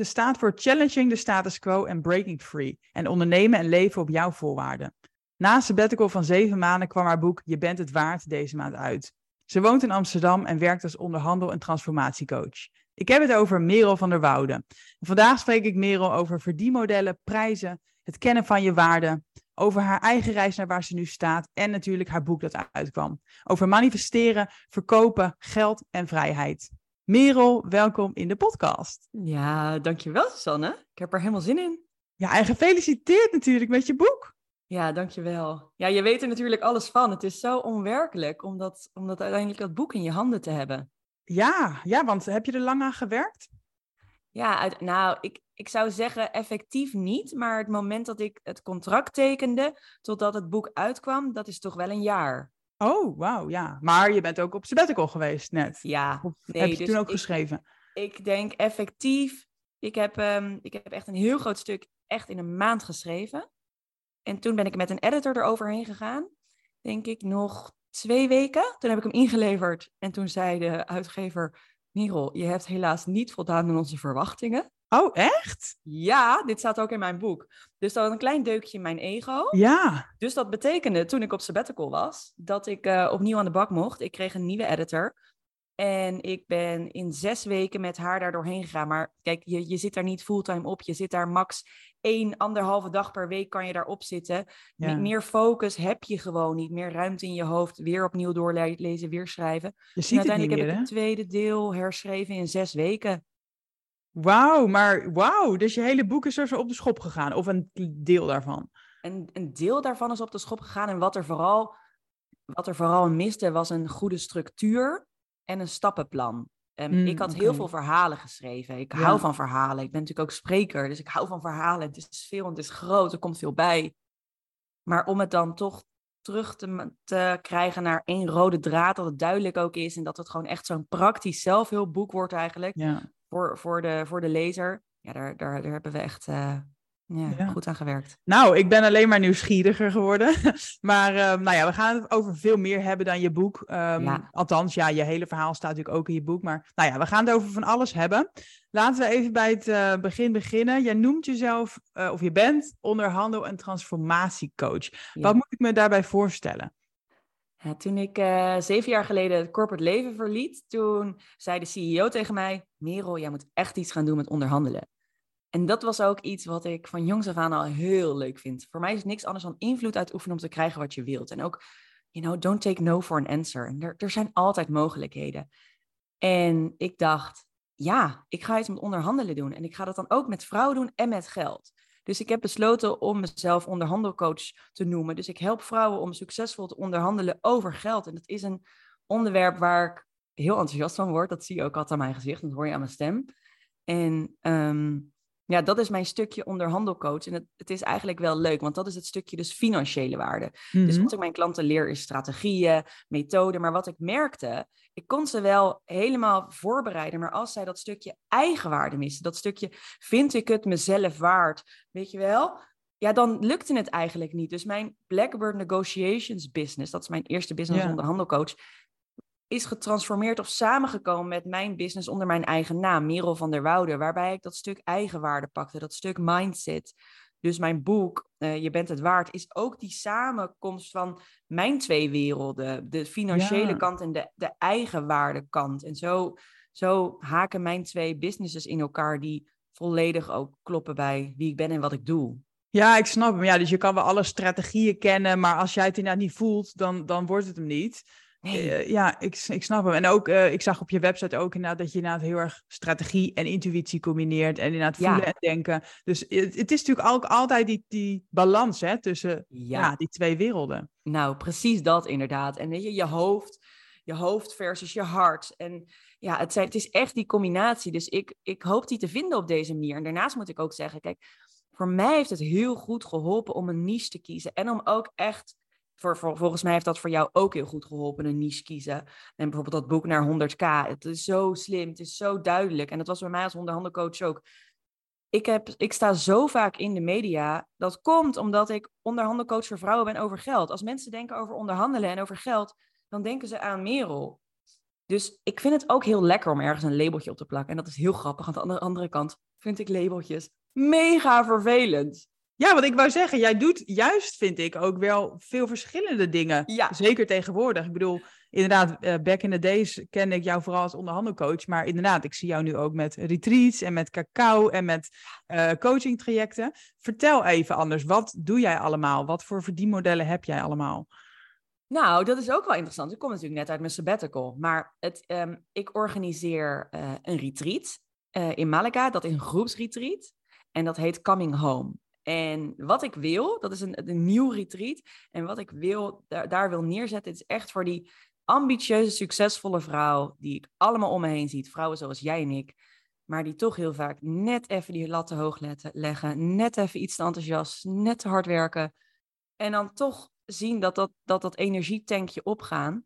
Ze staat voor Challenging the Status Quo en Breaking Free en ondernemen en leven op jouw voorwaarden. Na een sabbatical van zeven maanden kwam haar boek Je bent het waard deze maand uit. Ze woont in Amsterdam en werkt als onderhandel- en transformatiecoach. Ik heb het over Merel van der Woude. Vandaag spreek ik Merel over verdienmodellen, prijzen, het kennen van je waarden, over haar eigen reis naar waar ze nu staat en natuurlijk haar boek dat uitkwam. Over manifesteren, verkopen, geld en vrijheid. Merel, welkom in de podcast. Ja, dankjewel Susanne. Ik heb er helemaal zin in. Ja, en gefeliciteerd natuurlijk met je boek. Ja, dankjewel. Ja, je weet er natuurlijk alles van. Het is zo onwerkelijk om dat, om dat uiteindelijk dat boek in je handen te hebben. Ja, ja, want heb je er lang aan gewerkt? Ja, uit, nou, ik, ik zou zeggen effectief niet. Maar het moment dat ik het contract tekende totdat het boek uitkwam, dat is toch wel een jaar. Oh, wauw, ja. Maar je bent ook op sabbatical geweest net. Ja. Of nee, heb je dus toen ook geschreven? Ik denk effectief. Ik heb, um, ik heb echt een heel groot stuk echt in een maand geschreven. En toen ben ik met een editor eroverheen gegaan. Denk ik nog twee weken. Toen heb ik hem ingeleverd. En toen zei de uitgever: Merel, je hebt helaas niet voldaan aan onze verwachtingen. Oh, echt? Ja, dit staat ook in mijn boek. Dus dat was een klein deukje in mijn ego. Ja. Dus dat betekende, toen ik op sabbatical was, dat ik uh, opnieuw aan de bak mocht. Ik kreeg een nieuwe editor. En ik ben in zes weken met haar daar doorheen gegaan. Maar kijk, je, je zit daar niet fulltime op. Je zit daar max één, anderhalve dag per week kan je daarop zitten. Ja. Meer focus heb je gewoon niet. Meer ruimte in je hoofd. Weer opnieuw doorlezen, weer schrijven. Je ziet en uiteindelijk het niet heb meer, ik het tweede deel herschreven in zes weken. Wauw, maar wauw. Dus je hele boek is er zo op de schop gegaan. Of een deel daarvan. Een, een deel daarvan is op de schop gegaan. En wat er vooral, wat er vooral miste was een goede structuur en een stappenplan. Um, mm, ik had okay. heel veel verhalen geschreven. Ik ja. hou van verhalen. Ik ben natuurlijk ook spreker, dus ik hou van verhalen. Het is veel, het is groot, er komt veel bij. Maar om het dan toch terug te, te krijgen naar één rode draad, dat het duidelijk ook is en dat het gewoon echt zo'n praktisch zelfhulpboek wordt eigenlijk ja. Voor, voor, de, voor de lezer. Ja, daar, daar, daar hebben we echt uh, ja, ja, goed aan gewerkt. Nou, ik ben alleen maar nieuwsgieriger geworden. maar um, nou ja, we gaan het over veel meer hebben dan je boek. Um, Ja. Althans, ja, je hele verhaal staat natuurlijk ook in je boek. Maar nou ja, we gaan het over van alles hebben. Laten we even bij het uh, begin beginnen. Jij noemt jezelf, of je bent onderhandel- en transformatiecoach. Wat moet ik me daarbij voorstellen? Toen ik uh, zeven jaar geleden het corporate leven verliet, toen zei de CEO tegen mij: Merel, jij moet echt iets gaan doen met onderhandelen. En dat was ook iets wat ik van jongs af aan al heel leuk vind. Voor mij is niks anders dan invloed uitoefenen om te krijgen wat je wilt. En ook, you know, don't take no for an answer. En er, er zijn altijd mogelijkheden. En ik dacht, ja, ik ga iets met onderhandelen doen. En ik ga dat dan ook met vrouwen doen en met geld. Dus ik heb besloten om mezelf onderhandelcoach te noemen. Dus ik help vrouwen om succesvol te onderhandelen over geld. En dat is een onderwerp waar ik heel enthousiast van word. Dat zie je ook altijd aan mijn gezicht, dat hoor je aan mijn stem. En um, ja, dat is mijn stukje onderhandelcoach. En het, het, is eigenlijk wel leuk, want dat is het stukje dus financiële waarde. Mm Mhm. -hmm. Dus wat ik mijn klanten leer is strategieën, methoden. Maar wat ik merkte, ik kon ze wel helemaal voorbereiden. Maar als zij dat stukje eigenwaarde missen, dat stukje vind ik het mezelf waard, weet je wel? Ja, dan lukte het eigenlijk niet. Dus mijn Blackbird Negotiations business, dat is mijn eerste business Ja. onderhandelcoach, is getransformeerd of samengekomen met mijn business onder mijn eigen naam, Merel van der Woude, waarbij ik dat stuk eigenwaarde pakte, dat stuk mindset. Dus mijn boek, uh, Je bent het waard, is ook die samenkomst van mijn twee werelden. De financiële Ja. kant en de, de eigenwaarde kant. En zo, zo haken mijn twee businesses in elkaar die volledig ook kloppen bij wie ik ben en wat ik doe. Ja, ik snap hem. Ja, dus je kan wel alle strategieën kennen, maar als jij het inderdaad niet voelt, dan, dan wordt het hem niet. Nee. Uh, ja, ik, ik snap hem. En ook, uh, ik zag op je website ook inderdaad dat je inderdaad heel erg strategie en intuïtie combineert. En inderdaad voelen Ja. en denken. Dus het, het is natuurlijk ook altijd die, die balans hè, tussen ja. Ja. die twee werelden. Nou, precies dat inderdaad. En weet je, je hoofd, je hoofd versus je hart. En ja, het, zijn, het is echt die combinatie. Dus ik, ik hoop die te vinden op deze manier. En daarnaast moet ik ook zeggen, kijk, voor mij heeft het heel goed geholpen om een niche te kiezen. En om ook echt, voor, volgens mij heeft dat voor jou ook heel goed geholpen, een niche kiezen. En bijvoorbeeld dat boek naar 100k. Het is zo slim, het is zo duidelijk. En dat was bij mij als onderhandelcoach ook. Ik, heb, ik sta zo vaak in de media. Dat komt omdat ik onderhandelcoach voor vrouwen ben over geld. Als mensen denken over onderhandelen en over geld, dan denken ze aan Merel. Dus ik vind het ook heel lekker om ergens een labeltje op te plakken. En dat is heel grappig. Aan de andere kant vind ik labeltjes mega vervelend. Ja, wat ik wou zeggen, jij doet juist, vind ik, ook wel veel verschillende dingen. Ja. Zeker tegenwoordig. Ik bedoel, inderdaad, uh, back in the days kende ik jou vooral als onderhandelcoach. Maar inderdaad, ik zie jou nu ook met retreats en met cacao en met uh, coachingtrajecten. Vertel even anders, wat doe jij allemaal? Wat voor verdienmodellen heb jij allemaal? Nou, dat is ook wel interessant. Ik kom natuurlijk net uit mijn sabbatical. Maar het, um, ik organiseer uh, een retreat in Malaga. Dat is een groepsretreat. En dat heet Coming Home. En wat ik wil, dat is een, een nieuw retreat. En wat ik wil, daar, daar wil neerzetten, is echt voor die ambitieuze, succesvolle vrouw, die ik allemaal om me heen ziet. Vrouwen zoals jij en ik. Maar die toch heel vaak net even die lat te hoog leggen. Net even iets te enthousiast, net te hard werken. En dan toch zien dat dat, dat, dat energietankje opgaan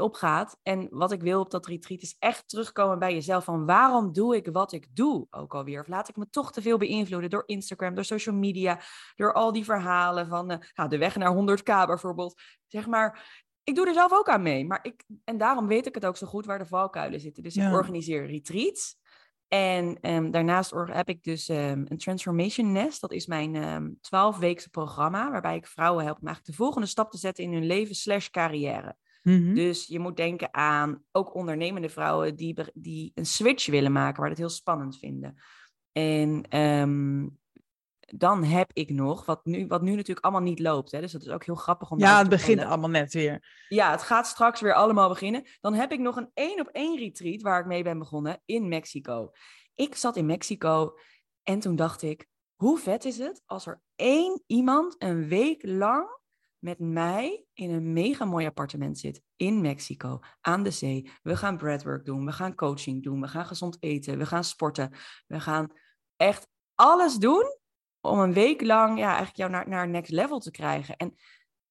opgaat. En wat ik wil op dat retreat is echt terugkomen bij jezelf. Van waarom doe ik wat ik doe ook alweer? Of laat ik me toch te veel beïnvloeden door Instagram, door social media, door al die verhalen van uh, nou, de weg naar 100k bijvoorbeeld. Zeg maar, ik doe er zelf ook aan mee. Maar ik, en daarom weet ik het ook zo goed waar de valkuilen zitten. Dus ik organiseer retreats. En um, daarnaast heb ik dus um, een Transformation Nest. Dat is mijn um, 12-weekse programma, waarbij ik vrouwen help om eigenlijk de volgende stap te zetten in hun leven slash carrière. Mm-hmm. Dus je moet denken aan ook ondernemende vrouwen die, die een switch willen maken, waar het heel spannend vinden. En um, dan heb ik nog, wat nu, wat nu natuurlijk allemaal niet loopt. Hè, dus dat is ook heel grappig om. Ja, het begint allemaal net weer. Ja, het gaat straks weer allemaal beginnen. Dan heb ik nog een één op één retreat waar ik mee ben begonnen in Mexico. Ik zat in Mexico en toen dacht ik, hoe vet is het als er één iemand een week lang met mij in een mega mooi appartement zit in Mexico, aan de zee. We gaan breathwork doen, we gaan coaching doen, we gaan gezond eten, we gaan sporten. We gaan echt alles doen om een week lang ja, eigenlijk jou naar, naar next level te krijgen. En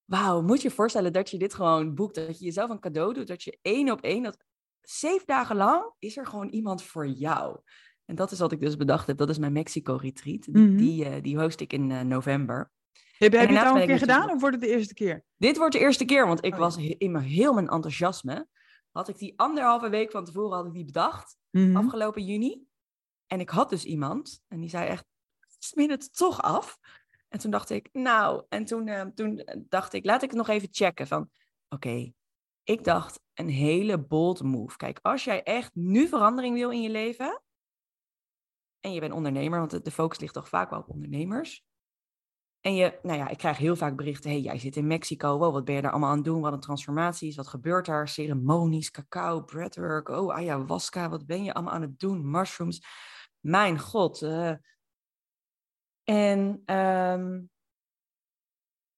wauw, moet je je voorstellen dat je dit gewoon boekt, dat je jezelf een cadeau doet, dat je één op één, dat zeven dagen lang is er gewoon iemand voor jou. En dat is wat ik dus bedacht heb. Dat is mijn Mexico retreat. Die, mm -hmm. die, uh, die host ik in uh, november. Heb, heb je het al een keer gedaan of wordt het de eerste keer? Dit wordt de eerste keer, want ik oh, was in mijn, heel mijn enthousiasme. Had ik die anderhalve week van tevoren had ik die bedacht, mm -hmm. afgelopen juni. En ik had dus iemand en die zei echt, smin het toch af. En toen dacht ik, nou, en toen, uh, toen dacht ik, laat ik het nog even checken van, oké, okay, ik dacht een hele bold move. Kijk, als jij echt nu verandering wil in je leven, en je bent ondernemer, want de focus ligt toch vaak wel op ondernemers, en je, nou ja, ik krijg heel vaak berichten. hey, jij zit in Mexico. Wow, wat ben je daar allemaal aan het doen? Wat een transformatie is. Wat gebeurt daar? Ceremonies, cacao, breathwork. Oh, ayahuasca. Wat ben je allemaal aan het doen? Mushrooms. Mijn god. Uh... En, um...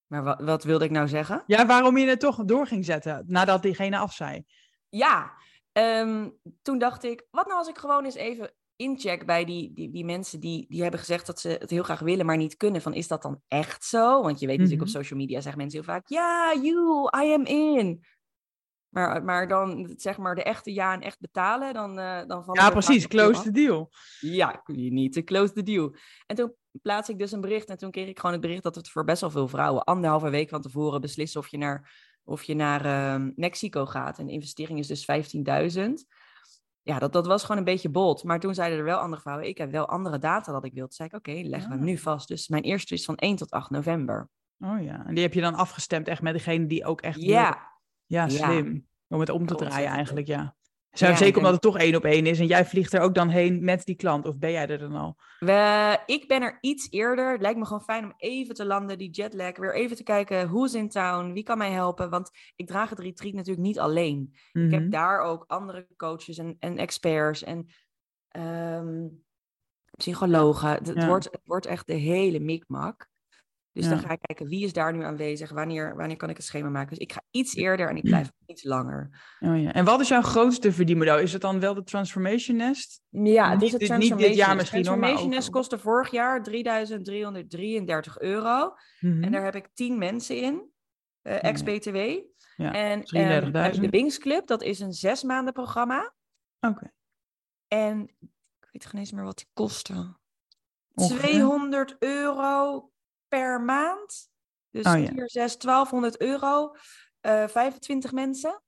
maar wat, wat wilde ik nou zeggen? Ja, waarom je het toch door ging zetten nadat diegene af zei. Ja, um, toen dacht ik, wat nou als ik gewoon eens even incheck bij die, die, die mensen die, die hebben gezegd dat ze het heel graag willen, maar niet kunnen. Van is dat dan echt zo? Want je weet natuurlijk op mhm. social media zeggen mensen heel vaak: Ja, you, I am in. Maar, maar dan zeg maar de echte ja en echt betalen, dan, uh, dan van Ja, precies, close the deal. Ja, je niet close the deal. En toen plaats ik dus een bericht en toen kreeg ik gewoon het bericht dat het voor best wel veel vrouwen anderhalve week van tevoren beslissen of je naar, of je naar uh, Mexico gaat. En de investering is dus 15.000 ja, dat, dat was gewoon een beetje bold. Maar toen zeiden er wel andere vrouwen, ik heb wel andere data dat ik wil. Toen zei ik, oké, okay, leggen we hem nu ah. vast. Dus mijn eerste is van 1 tot 8 november. Oh ja, en die heb je dan afgestemd echt met degene die ook echt... Ja. Ja, slim. Om het om te draaien eigenlijk, ja. Zou, ja, zeker omdat het toch één op één is. En jij vliegt er ook dan heen met die klant. Of ben jij er dan al? We, ik ben er iets eerder. Het lijkt me gewoon fijn om even te landen, die jetlag. Weer even te kijken, hoe is in town? Wie kan mij helpen? Want ik draag het retreat natuurlijk niet alleen. Mm -hmm. Ik heb mhm. daar ook andere coaches en, en experts en um, psychologen. Het, ja. wordt, het wordt echt de hele mikmak. Dus Ja. dan ga ik kijken wie is daar nu aanwezig, wanneer, wanneer kan ik een schema maken. Dus ik ga iets eerder en ik blijf iets langer. Oh, ja. En wat is jouw grootste verdienmodel? Is het dan wel de Transformation Nest? Ja, het is het dit- niet dit Transformation jaar Nest. misschien, Transformation Nest kostte vorig jaar 3.333 euro. Mhm. En daar heb ik 10 mensen in, eh ja. ex-BTW. Ja, En 33.000. ehm, ik de Wings Club, dat is een zes maanden programma. Oké. En ik weet geen eens meer wat die kostte. Ongeveer? 200 euro per maand. Dus Oh, ja. 4, 6, 1200 euro. eh 25 mensen.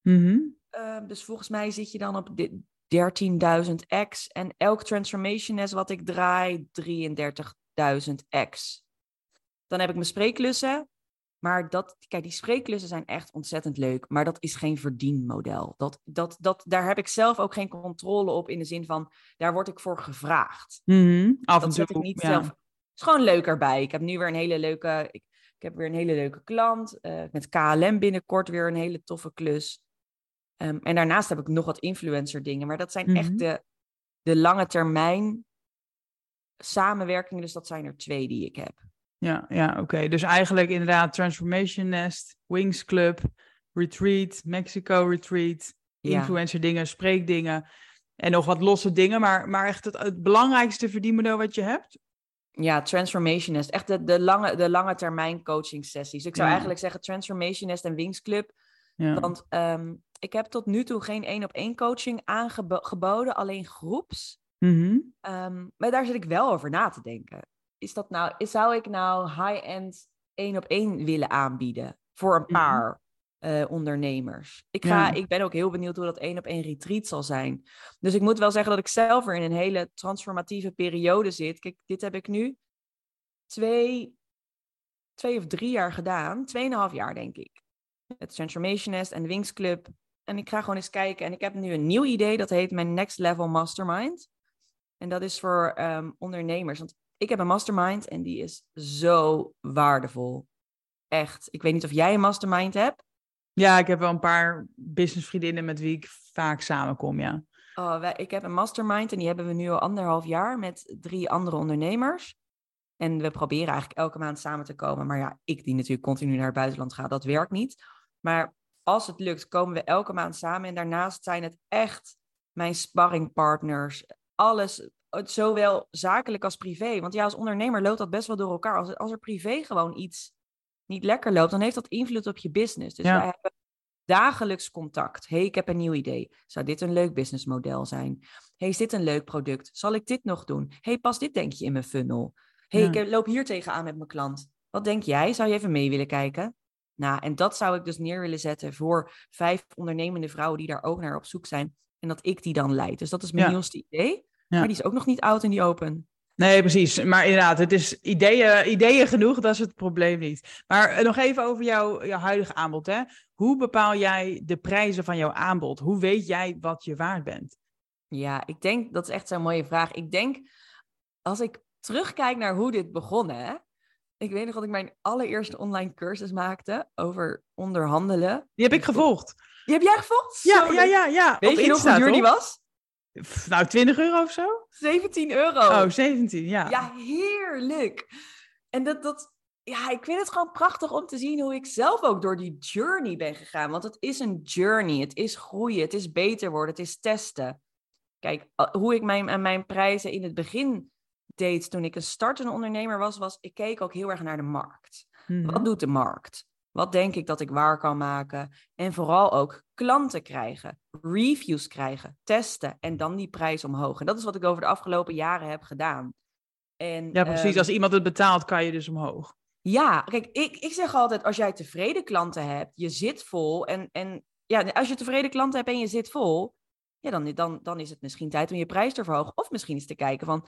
Mhm. Eh, dus volgens mij zit je dan op di- 13.000 x. En elk transformation nest wat ik draai, 33.000 x. Dan heb ik mijn spreeklussen. Maar dat, kijk, die spreeklussen zijn echt ontzettend leuk. Maar dat is geen verdienmodel. Dat, dat, dat, daar heb ik zelf ook geen controle op in de zin van, daar word ik voor gevraagd. Mhm. Af en toe. ik niet ja. zelf. Is gewoon leuk erbij. Ik heb nu weer een hele leuke. Ik, ik heb weer een hele leuke klant. eh, met KLM binnenkort weer een hele toffe klus. Ehm, en daarnaast heb ik nog wat influencer dingen. Maar dat zijn Mhm. echt de, de lange termijn samenwerkingen. Dus dat zijn er twee die ik heb. Ja, ja oké. Dus eigenlijk inderdaad Transformation Nest, Wings Club, Retreat, Mexico Retreat, Ja. influencer dingen, spreekdingen en nog wat losse dingen. Maar, maar echt het, het belangrijkste verdienmodel wat je hebt? Ja, Transformation Nest. Echt de, de, lange, de lange termijn coaching sessies. Ik zou Ja. eigenlijk zeggen Transformation Nest en Wings Club. Ja. Want ehm, ik heb tot nu toe geen één op één coaching aangeboden, alleen groeps. Mhm. Ehm, maar daar zit ik wel over na te denken. Is dat nou, is, zou ik nou high-end één op één willen aanbieden voor een Mhm. paar eh, ondernemers? Ik, ga, Ja. ik ben ook heel benieuwd hoe dat één op één retreat zal zijn. Dus ik moet wel zeggen dat ik zelf weer in een hele transformatieve periode zit. Kijk, dit heb ik nu twee, twee of drie jaar gedaan. Tweeënhalf jaar, denk ik. Het Transformation Nest en de Wings Club. En ik ga gewoon eens kijken. En ik heb nu een nieuw idee, dat heet mijn Next Level Mastermind. En dat is voor ehm, ondernemers. Want ik heb een mastermind en die is zo waardevol. Echt. Ik weet niet of jij een mastermind hebt. Ja, ik heb wel een paar businessvriendinnen met wie ik vaak samenkom, ja. Oh, wij, ik heb een mastermind en die hebben we nu al anderhalf jaar met drie andere ondernemers. En we proberen eigenlijk elke maand samen te komen. Maar ja, ik die natuurlijk continu naar het buitenland ga, dat werkt niet. Maar als het lukt, komen we elke maand samen. En daarnaast zijn het echt mijn sparringpartners. Alles, zowel zakelijk als privé. Want ja, als ondernemer loopt dat best wel door elkaar. Als, als er privé gewoon iets niet lekker loopt, dan heeft dat invloed op je business. Dus Ja. wij hebben dagelijks contact. hey, ik heb een nieuw idee. Zou dit een leuk businessmodel zijn? hey, is dit een leuk product? Zal ik dit nog doen? hey, past dit denk je in mijn funnel? hey, Ja. ik eh, loop hier tegenaan met mijn klant. Wat denk jij? Zou je even mee willen kijken? Nou, en dat zou ik dus neer willen zetten voor vijf ondernemende vrouwen die daar ook naar op zoek zijn. En dat ik die dan leid. Dus dat is mijn Ja. nieuwste idee. Ja. Maar die is ook nog niet oud in die open. Nee, precies. Maar inderdaad, het is ideeën, ideeën genoeg, dat is het probleem niet. Maar eh, nog even over jouw, jouw huidige aanbod. Hè? Hoe bepaal jij de prijzen van jouw aanbod? Hoe weet jij wat je waard bent? Ja, ik denk, dat is echt zo'n mooie vraag. Ik denk, als ik terugkijk naar hoe dit begon, hè. Ik weet nog dat ik mijn allereerste online cursus maakte over onderhandelen. Die heb ik gevolgd. Die heb jij gevolgd? Ja, ja, ja, ja. Weet Op je nog Insta, hoe duur die was? Nou, 20 euro of zo? 17 euro. Oh, 17, ja. Ja, heerlijk. En dat, dat, ja, ik vind het gewoon prachtig om te zien hoe ik zelf ook door die journey ben gegaan. Want het is een journey, het is groeien, het is beter worden, het is testen. Kijk, a- hoe ik mijn, mijn prijzen in het begin deed toen ik een startende ondernemer was, was ik keek ook heel erg naar de markt. Mhm. Wat doet de markt? Wat denk ik dat ik waar kan maken? En vooral ook klanten krijgen, reviews krijgen, testen en dan die prijs omhoog. En dat is wat ik over de afgelopen jaren heb gedaan. En, Ja, precies. ehm, Als iemand het betaalt, kan je dus omhoog. ja, kijk, ik, ik zeg altijd, als jij tevreden klanten hebt, je zit vol. En, en ja, als je tevreden klanten hebt en je zit vol, ja, dan, dan, dan is het misschien tijd om je prijs te verhogen. Of misschien eens te kijken van,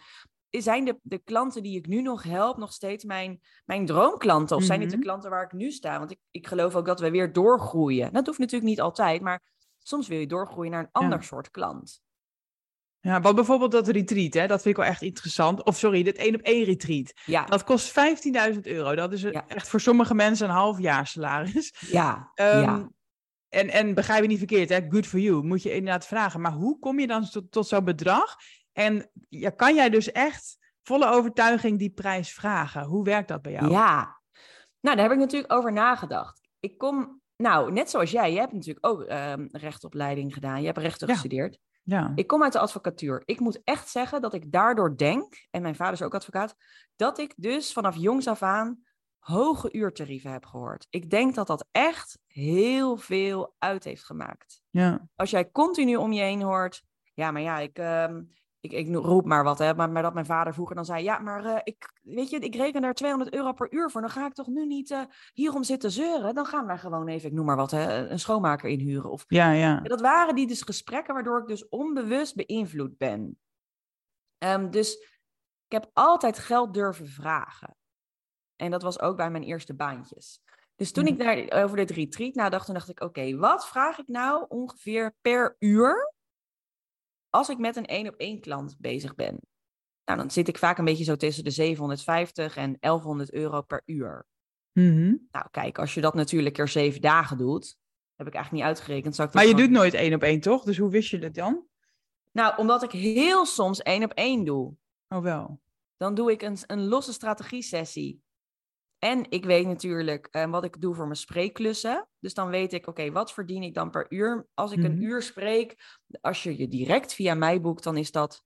zijn de, de klanten die ik nu nog help nog steeds mijn, mijn droomklanten? Of zijn dit de Mhm. klanten waar ik nu sta? Want ik, ik geloof ook dat we weer doorgroeien. Dat hoeft natuurlijk niet altijd, maar soms wil je doorgroeien naar een ander soort klant. Ja, wat bijvoorbeeld dat retreat, hè, dat vind ik wel echt interessant. Of sorry, dit één op één retreat. Ja, Dat kost 15.000 euro. Dat is een- Ja. echt voor sommige mensen een half jaar salaris. ja, Ehm, ja. en, en begrijp je niet verkeerd, hè? good for you, moet je inderdaad vragen. Maar hoe kom je dan tot, tot zo'n bedrag? En ja, kan jij dus echt volle overtuiging die prijs vragen. Hoe werkt dat bij jou? Ja, nou, daar heb ik natuurlijk over nagedacht. Ik kom, nou, net zoals jij, jij hebt natuurlijk ook um, rechtopleiding gedaan. Je hebt rechten gestudeerd. Ja. Ik kom uit de advocatuur. Ik moet echt zeggen dat ik daardoor denk, en mijn vader is ook advocaat, dat ik dus vanaf jongs af aan hoge uurtarieven heb gehoord. Ik denk dat dat echt heel veel uit heeft gemaakt. Ja. Als jij continu om je heen hoort, ja, maar ja, ik, ehm, ik, ik roep maar wat, hè, maar, maar dat mijn vader vroeger dan zei, ja, maar uh, ik, weet je, ik reken daar 200 euro per uur voor, dan ga ik toch nu niet uh, hierom zitten zeuren, dan gaan we daar gewoon even, ik noem maar wat, hè, een schoonmaker inhuren. Of, ja, ja. Dat waren die dus gesprekken waardoor ik dus onbewust beïnvloed ben. Um, dus ik heb altijd geld durven vragen. En dat was ook bij mijn eerste baantjes. Dus toen ik daar over dit retreat nadacht, toen dacht ik, oké, wat vraag ik nou ongeveer per uur als ik met een één op één klant bezig ben? Nou, dan zit ik vaak een beetje zo tussen de 750 en 1100 euro per uur. Mm Nou, kijk, als je dat natuurlijk keer zeven dagen doet, heb ik eigenlijk niet uitgerekend. Zou ik maar je gewoon... doet nooit één op één, toch? Dus hoe wist je dat dan? Nou, omdat ik heel soms één op één doe. Oh wel. Dan doe ik een, een losse strategie-sessie. En ik weet natuurlijk uh, wat ik doe voor mijn spreekklussen. Dus dan weet ik, oké, okay, wat verdien ik dan per uur? Als ik mm -hmm. een uur spreek, als je je direct via mij boekt, dan is dat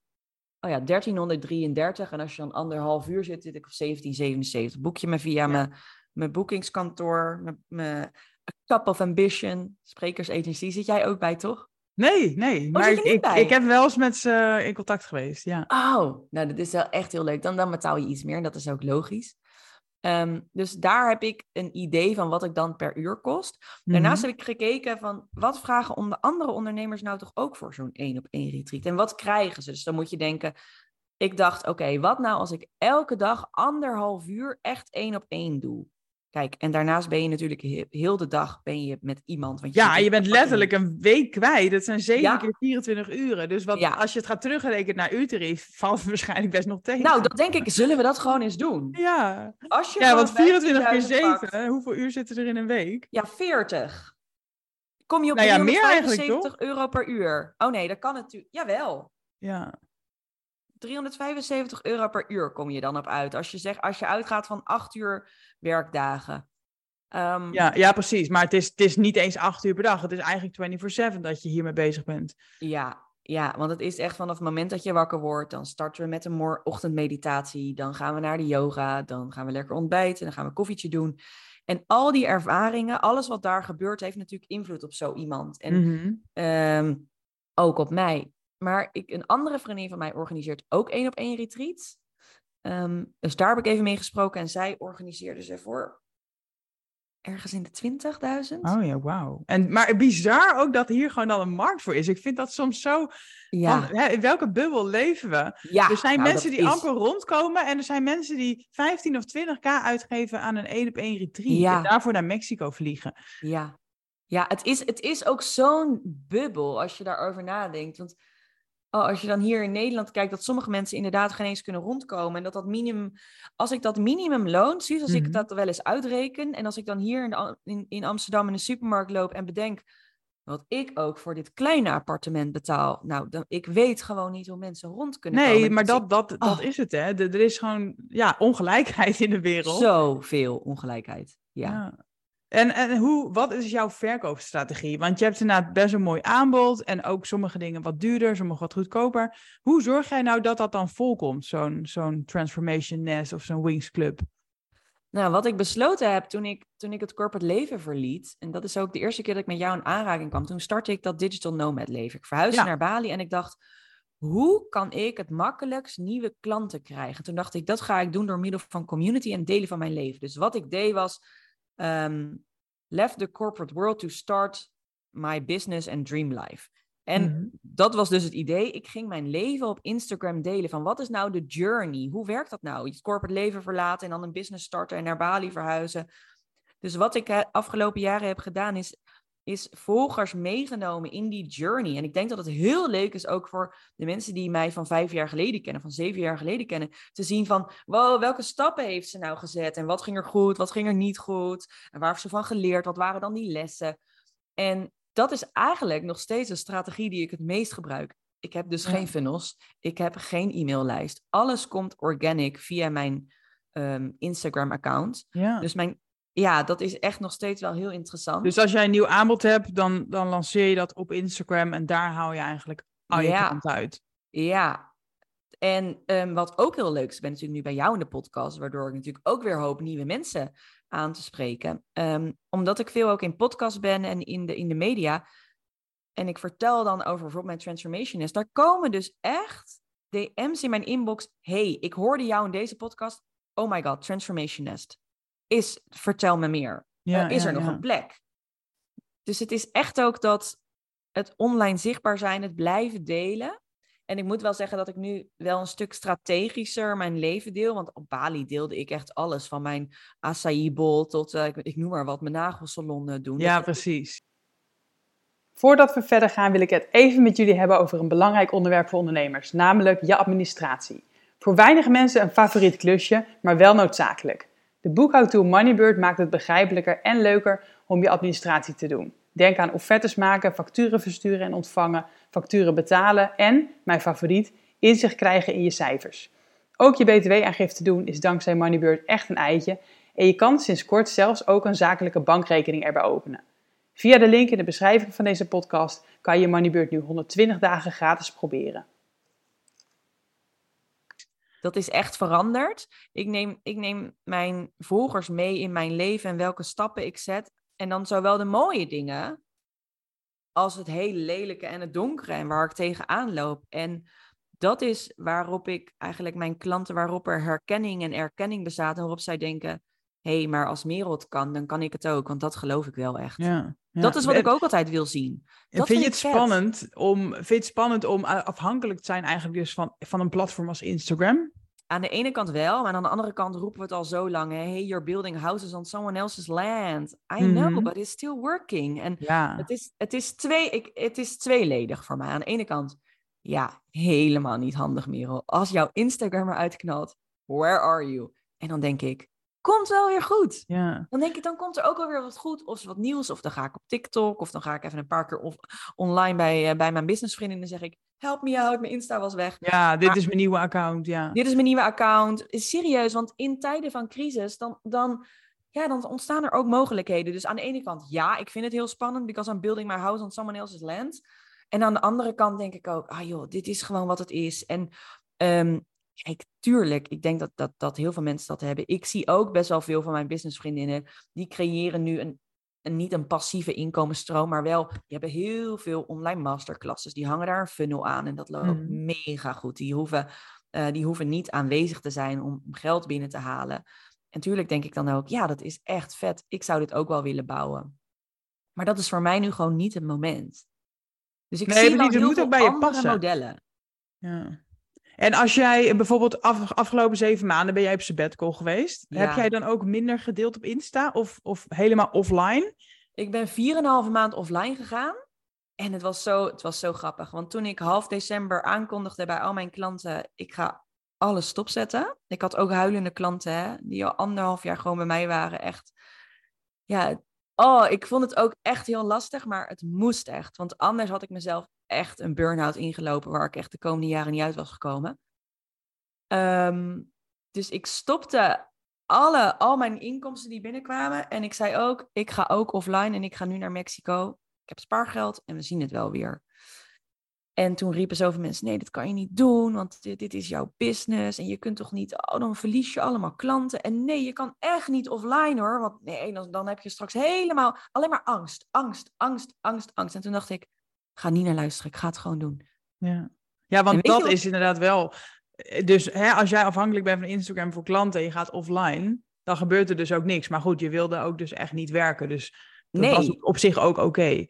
oh ja, 1333. En als je dan anderhalf uur zit, zit ik op 1777. Boek je me via ja. mijn, mijn boekingskantoor, mijn, mijn Cup of Ambition, sprekersagency. Zit jij ook bij, toch? Nee, nee. Oh, maar ik, ik, ik, heb wel eens met ze in contact geweest, ja. Oh, nou dat is wel echt heel leuk. Dan, dan betaal je iets meer en dat is ook logisch. Um, dus daar heb ik een idee van wat ik dan per uur kost. Daarnaast mm -hmm. heb ik gekeken van wat vragen om de andere ondernemers nou toch ook voor zo'n één op één retreat. En wat krijgen ze? Dus dan moet je denken, ik dacht oké, okay, wat nou als ik elke dag anderhalf uur echt één op één doe? Kijk, en daarnaast ben je natuurlijk heel de dag ben je met iemand. Want je ja, je bent letterlijk een week kwijt. Dat zijn 7 ja. keer 24 uren. Dus wat, ja. als je het gaat terugrekenen naar uurtarief, valt het waarschijnlijk best nog tegen. Nou, dat denk ik, zullen we dat gewoon eens doen? Ja, als je ja want 24 keer 7, pakt, hoeveel uur zitten er in een week? Ja, 40. Kom je op nou ja, 375 euro per uur? Oh nee, dat kan natuurlijk. Jawel. Ja. 375 euro per uur kom je dan op uit. Als je, zegt, als je uitgaat van 8 uur werkdagen. Um, ja, ja, precies. Maar het is, het is niet eens 8 uur per dag. Het is eigenlijk 24-7 dat je hiermee bezig bent. Ja, ja, want het is echt vanaf het moment dat je wakker wordt. Dan starten we met een ochtendmeditatie. Dan gaan we naar de yoga. Dan gaan we lekker ontbijten. Dan gaan we een koffietje doen. En al die ervaringen, alles wat daar gebeurt, heeft natuurlijk invloed op zo iemand. En mm -hmm. um, ook op mij. Maar ik, een andere vriendin van mij organiseert ook één op één retreat. Um, dus daar heb ik even mee gesproken en zij organiseerde ze voor ergens in de 20.000. Oh ja, wauw. En Maar bizar ook dat hier gewoon al een markt voor is. Ik vind dat soms zo... Ja. Van, hè, in welke bubbel leven we? Ja, er zijn nou, mensen die is... amper rondkomen en er zijn mensen die 15 of 20k uitgeven aan een één op één retreat. Ja. En daarvoor naar Mexico vliegen. Ja, ja het, is, het is ook zo'n bubbel als je daarover nadenkt. Want als je dan hier in Nederland kijkt, dat sommige mensen inderdaad geen eens kunnen rondkomen. En dat dat minimum, als ik dat minimumloon zie, als Mhm. ik dat wel eens uitreken. En als ik dan hier in, de in, in Amsterdam in de supermarkt loop en bedenk wat ik ook voor dit kleine appartement betaal. Nou, dan, ik weet gewoon niet hoe mensen rond kunnen komen. Nee, maar dat, dat, dat Oh. is het, hè. Er er is gewoon ja, ongelijkheid in de wereld. Zoveel ongelijkheid. Ja. Ja. En, en hoe, wat is jouw verkoopstrategie? Want je hebt inderdaad best een mooi aanbod en ook sommige dingen wat duurder, sommige wat goedkoper. Hoe zorg jij nou dat dat dan volkomt, zo'n zo'n Transformation Nest of zo'n Wings Club? Nou, wat ik besloten heb toen ik, toen ik het corporate leven verliet, en dat is ook de eerste keer dat ik met jou in aanraking kwam, toen startte ik dat digital nomad leven. Ik verhuisde Ja. naar Bali en ik dacht, hoe kan ik het makkelijkst nieuwe klanten krijgen? Toen dacht ik, dat ga ik doen door middel van community en delen van mijn leven. Dus wat ik deed was, ehm, left the corporate world to start my business and dream life. En Mhm. dat was dus het idee. Ik ging mijn leven op Instagram delen van wat is nou de journey? Hoe werkt dat nou? Het corporate leven verlaten en dan een business starten en naar Bali verhuizen. Dus wat ik afgelopen jaren heb gedaan is, is volgers meegenomen in die journey. En ik denk dat het heel leuk is ook voor de mensen die mij van vijf jaar geleden kennen, van zeven jaar geleden kennen, te zien van, wow, welke stappen heeft ze nou gezet? En wat ging er goed, wat ging er niet goed? En waar heeft ze van geleerd? Wat waren dan die lessen? En dat is eigenlijk nog steeds een strategie die ik het meest gebruik. Ik heb dus Ja. geen funnels. Ik heb geen e-maillijst. Alles komt organic via mijn ehm, Instagram-account. Ja. Dus mijn, ja, dat is echt nog steeds wel heel interessant. Dus als jij een nieuw aanbod hebt, dan, dan lanceer je dat op Instagram en daar haal je eigenlijk al je Ja. klant uit. Ja. En ehm, wat ook heel leuk is, ik ben natuurlijk nu bij jou in de podcast, waardoor ik natuurlijk ook weer hoop nieuwe mensen aan te spreken. Ehm, omdat ik veel ook in podcast ben en in de, in de media. En ik vertel dan over bijvoorbeeld mijn transformation is. Daar komen dus echt DM's in mijn inbox. Hey, ik hoorde jou in deze podcast. Oh my god, Transformation Nest. Is, vertel me meer. Ja, Eh, is ja, er nog ja. een plek? Dus het is echt ook dat het online zichtbaar zijn, het blijven delen. En ik moet wel zeggen dat ik nu wel een stuk strategischer mijn leven deel. Want op Bali deelde ik echt alles. Van mijn acai bowl tot, eh, ik, ik noem maar wat, mijn nagelsalon eh, doen. Ja, Dat- precies. Voordat we verder gaan wil ik het even met jullie hebben over een belangrijk onderwerp voor ondernemers, namelijk je administratie. Voor weinig mensen een favoriet klusje, maar wel noodzakelijk. De boekhoudtool Moneybird maakt het begrijpelijker en leuker om je administratie te doen. Denk aan offertes maken, facturen versturen en ontvangen, facturen betalen en, mijn favoriet, inzicht krijgen in je cijfers. Ook je btw-aangifte doen is dankzij Moneybird echt een eitje en je kan sinds kort zelfs ook een zakelijke bankrekening erbij openen. Via de link in de beschrijving van deze podcast kan je Moneybird nu 120 dagen gratis proberen. Dat is echt veranderd. Ik neem, ik neem mijn volgers mee in mijn leven en welke stappen ik zet. En dan zowel de mooie dingen als het hele lelijke en het donkere en waar ik tegenaan loop. En dat is waarop ik eigenlijk mijn klanten, waarop er herkenning en erkenning bestaat. En waarop zij denken, hé, hey, maar als Merel het kan, dan kan ik het ook. Want dat geloof ik wel echt. Ja, ja. Dat is wat ik ook altijd wil zien. En Dat vind je het vet. spannend om, vind je het spannend om afhankelijk te zijn eigenlijk dus van, van een platform als Instagram? Aan de ene kant wel, maar aan de andere kant roepen we het al zo lang. Hè? Hey, you're building houses on someone else's land. I know, Mhm. but it's still working. En Ja, het is, het, is twee, ik, het is tweeledig voor mij. Aan de ene kant, ja, helemaal niet handig, Merel. Als jouw Instagram eruit knalt, where are you? En dan denk ik, komt wel weer goed. ja. Dan denk ik, dan komt er ook wel weer wat goed. Of wat nieuws. Of dan ga ik op TikTok. Of dan ga ik even een paar keer of, online bij, eh, bij mijn businessvriendin. En dan zeg ik, help me out, mijn Insta was weg. ja, dit Maar- is mijn nieuwe account, ja. Dit is mijn nieuwe account. Is serieus, want in tijden van crisis, dan, dan, ja, dan ontstaan er ook mogelijkheden. Dus aan de ene kant, ja, ik vind het heel spannend, because I'm building my house on someone else's land. En aan de andere kant denk ik ook, ah joh, dit is gewoon wat het is. En ehm, kijk, tuurlijk, ik denk dat, dat, dat heel veel mensen dat hebben. Ik zie ook best wel veel van mijn businessvriendinnen, die creëren nu een, een, niet een passieve inkomensstroom, maar wel, die hebben heel veel online masterclasses. Die hangen daar een funnel aan en dat loopt Mhm. mega goed. Die hoeven, eh, die hoeven niet aanwezig te zijn om geld binnen te halen. En tuurlijk denk ik dan ook, ja, dat is echt vet. Ik zou dit ook wel willen bouwen. Maar dat is voor mij nu gewoon niet het moment. Dus ik Nee, zie wel heel moet veel ook bij je andere passen. modellen. ja. En als jij bijvoorbeeld af, afgelopen zeven maanden ben jij op sabbatical geweest, heb jij dan ook minder gedeeld op Insta of, of helemaal offline? Ik ben 4,5 maand offline gegaan. En het was, zo, het was zo grappig. Want toen ik half december aankondigde bij al mijn klanten... ik ga alles stopzetten. Ik had ook huilende klanten hè, die al anderhalf jaar gewoon bij mij waren. Echt, ja, oh, ik vond het ook echt heel lastig, maar het moest echt. Want anders had ik mezelf echt een burn-out ingelopen... waar ik echt de komende jaren niet uit was gekomen. Ehm, dus ik stopte alle, al mijn inkomsten die binnenkwamen. En ik zei ook, ik ga ook offline en ik ga nu naar Mexico. Ik heb spaargeld en we zien het wel weer. En toen riepen zoveel mensen, nee, dat kan je niet doen, want dit, is jouw business. En je kunt toch niet, oh, dan verlies je allemaal klanten. En nee, je kan echt niet offline hoor, want nee, dan, dan heb je straks helemaal alleen maar angst, angst, angst, angst, angst. En toen dacht ik, ga niet naar luisteren, ik ga het gewoon doen. Ja, ja want dat wat- is inderdaad wel. eh, Dus hè, als jij afhankelijk bent van Instagram voor klanten en je gaat offline, dan gebeurt er dus ook niks. Maar goed, je wilde ook dus echt niet werken. Dus dat Nee. was op zich ook oké.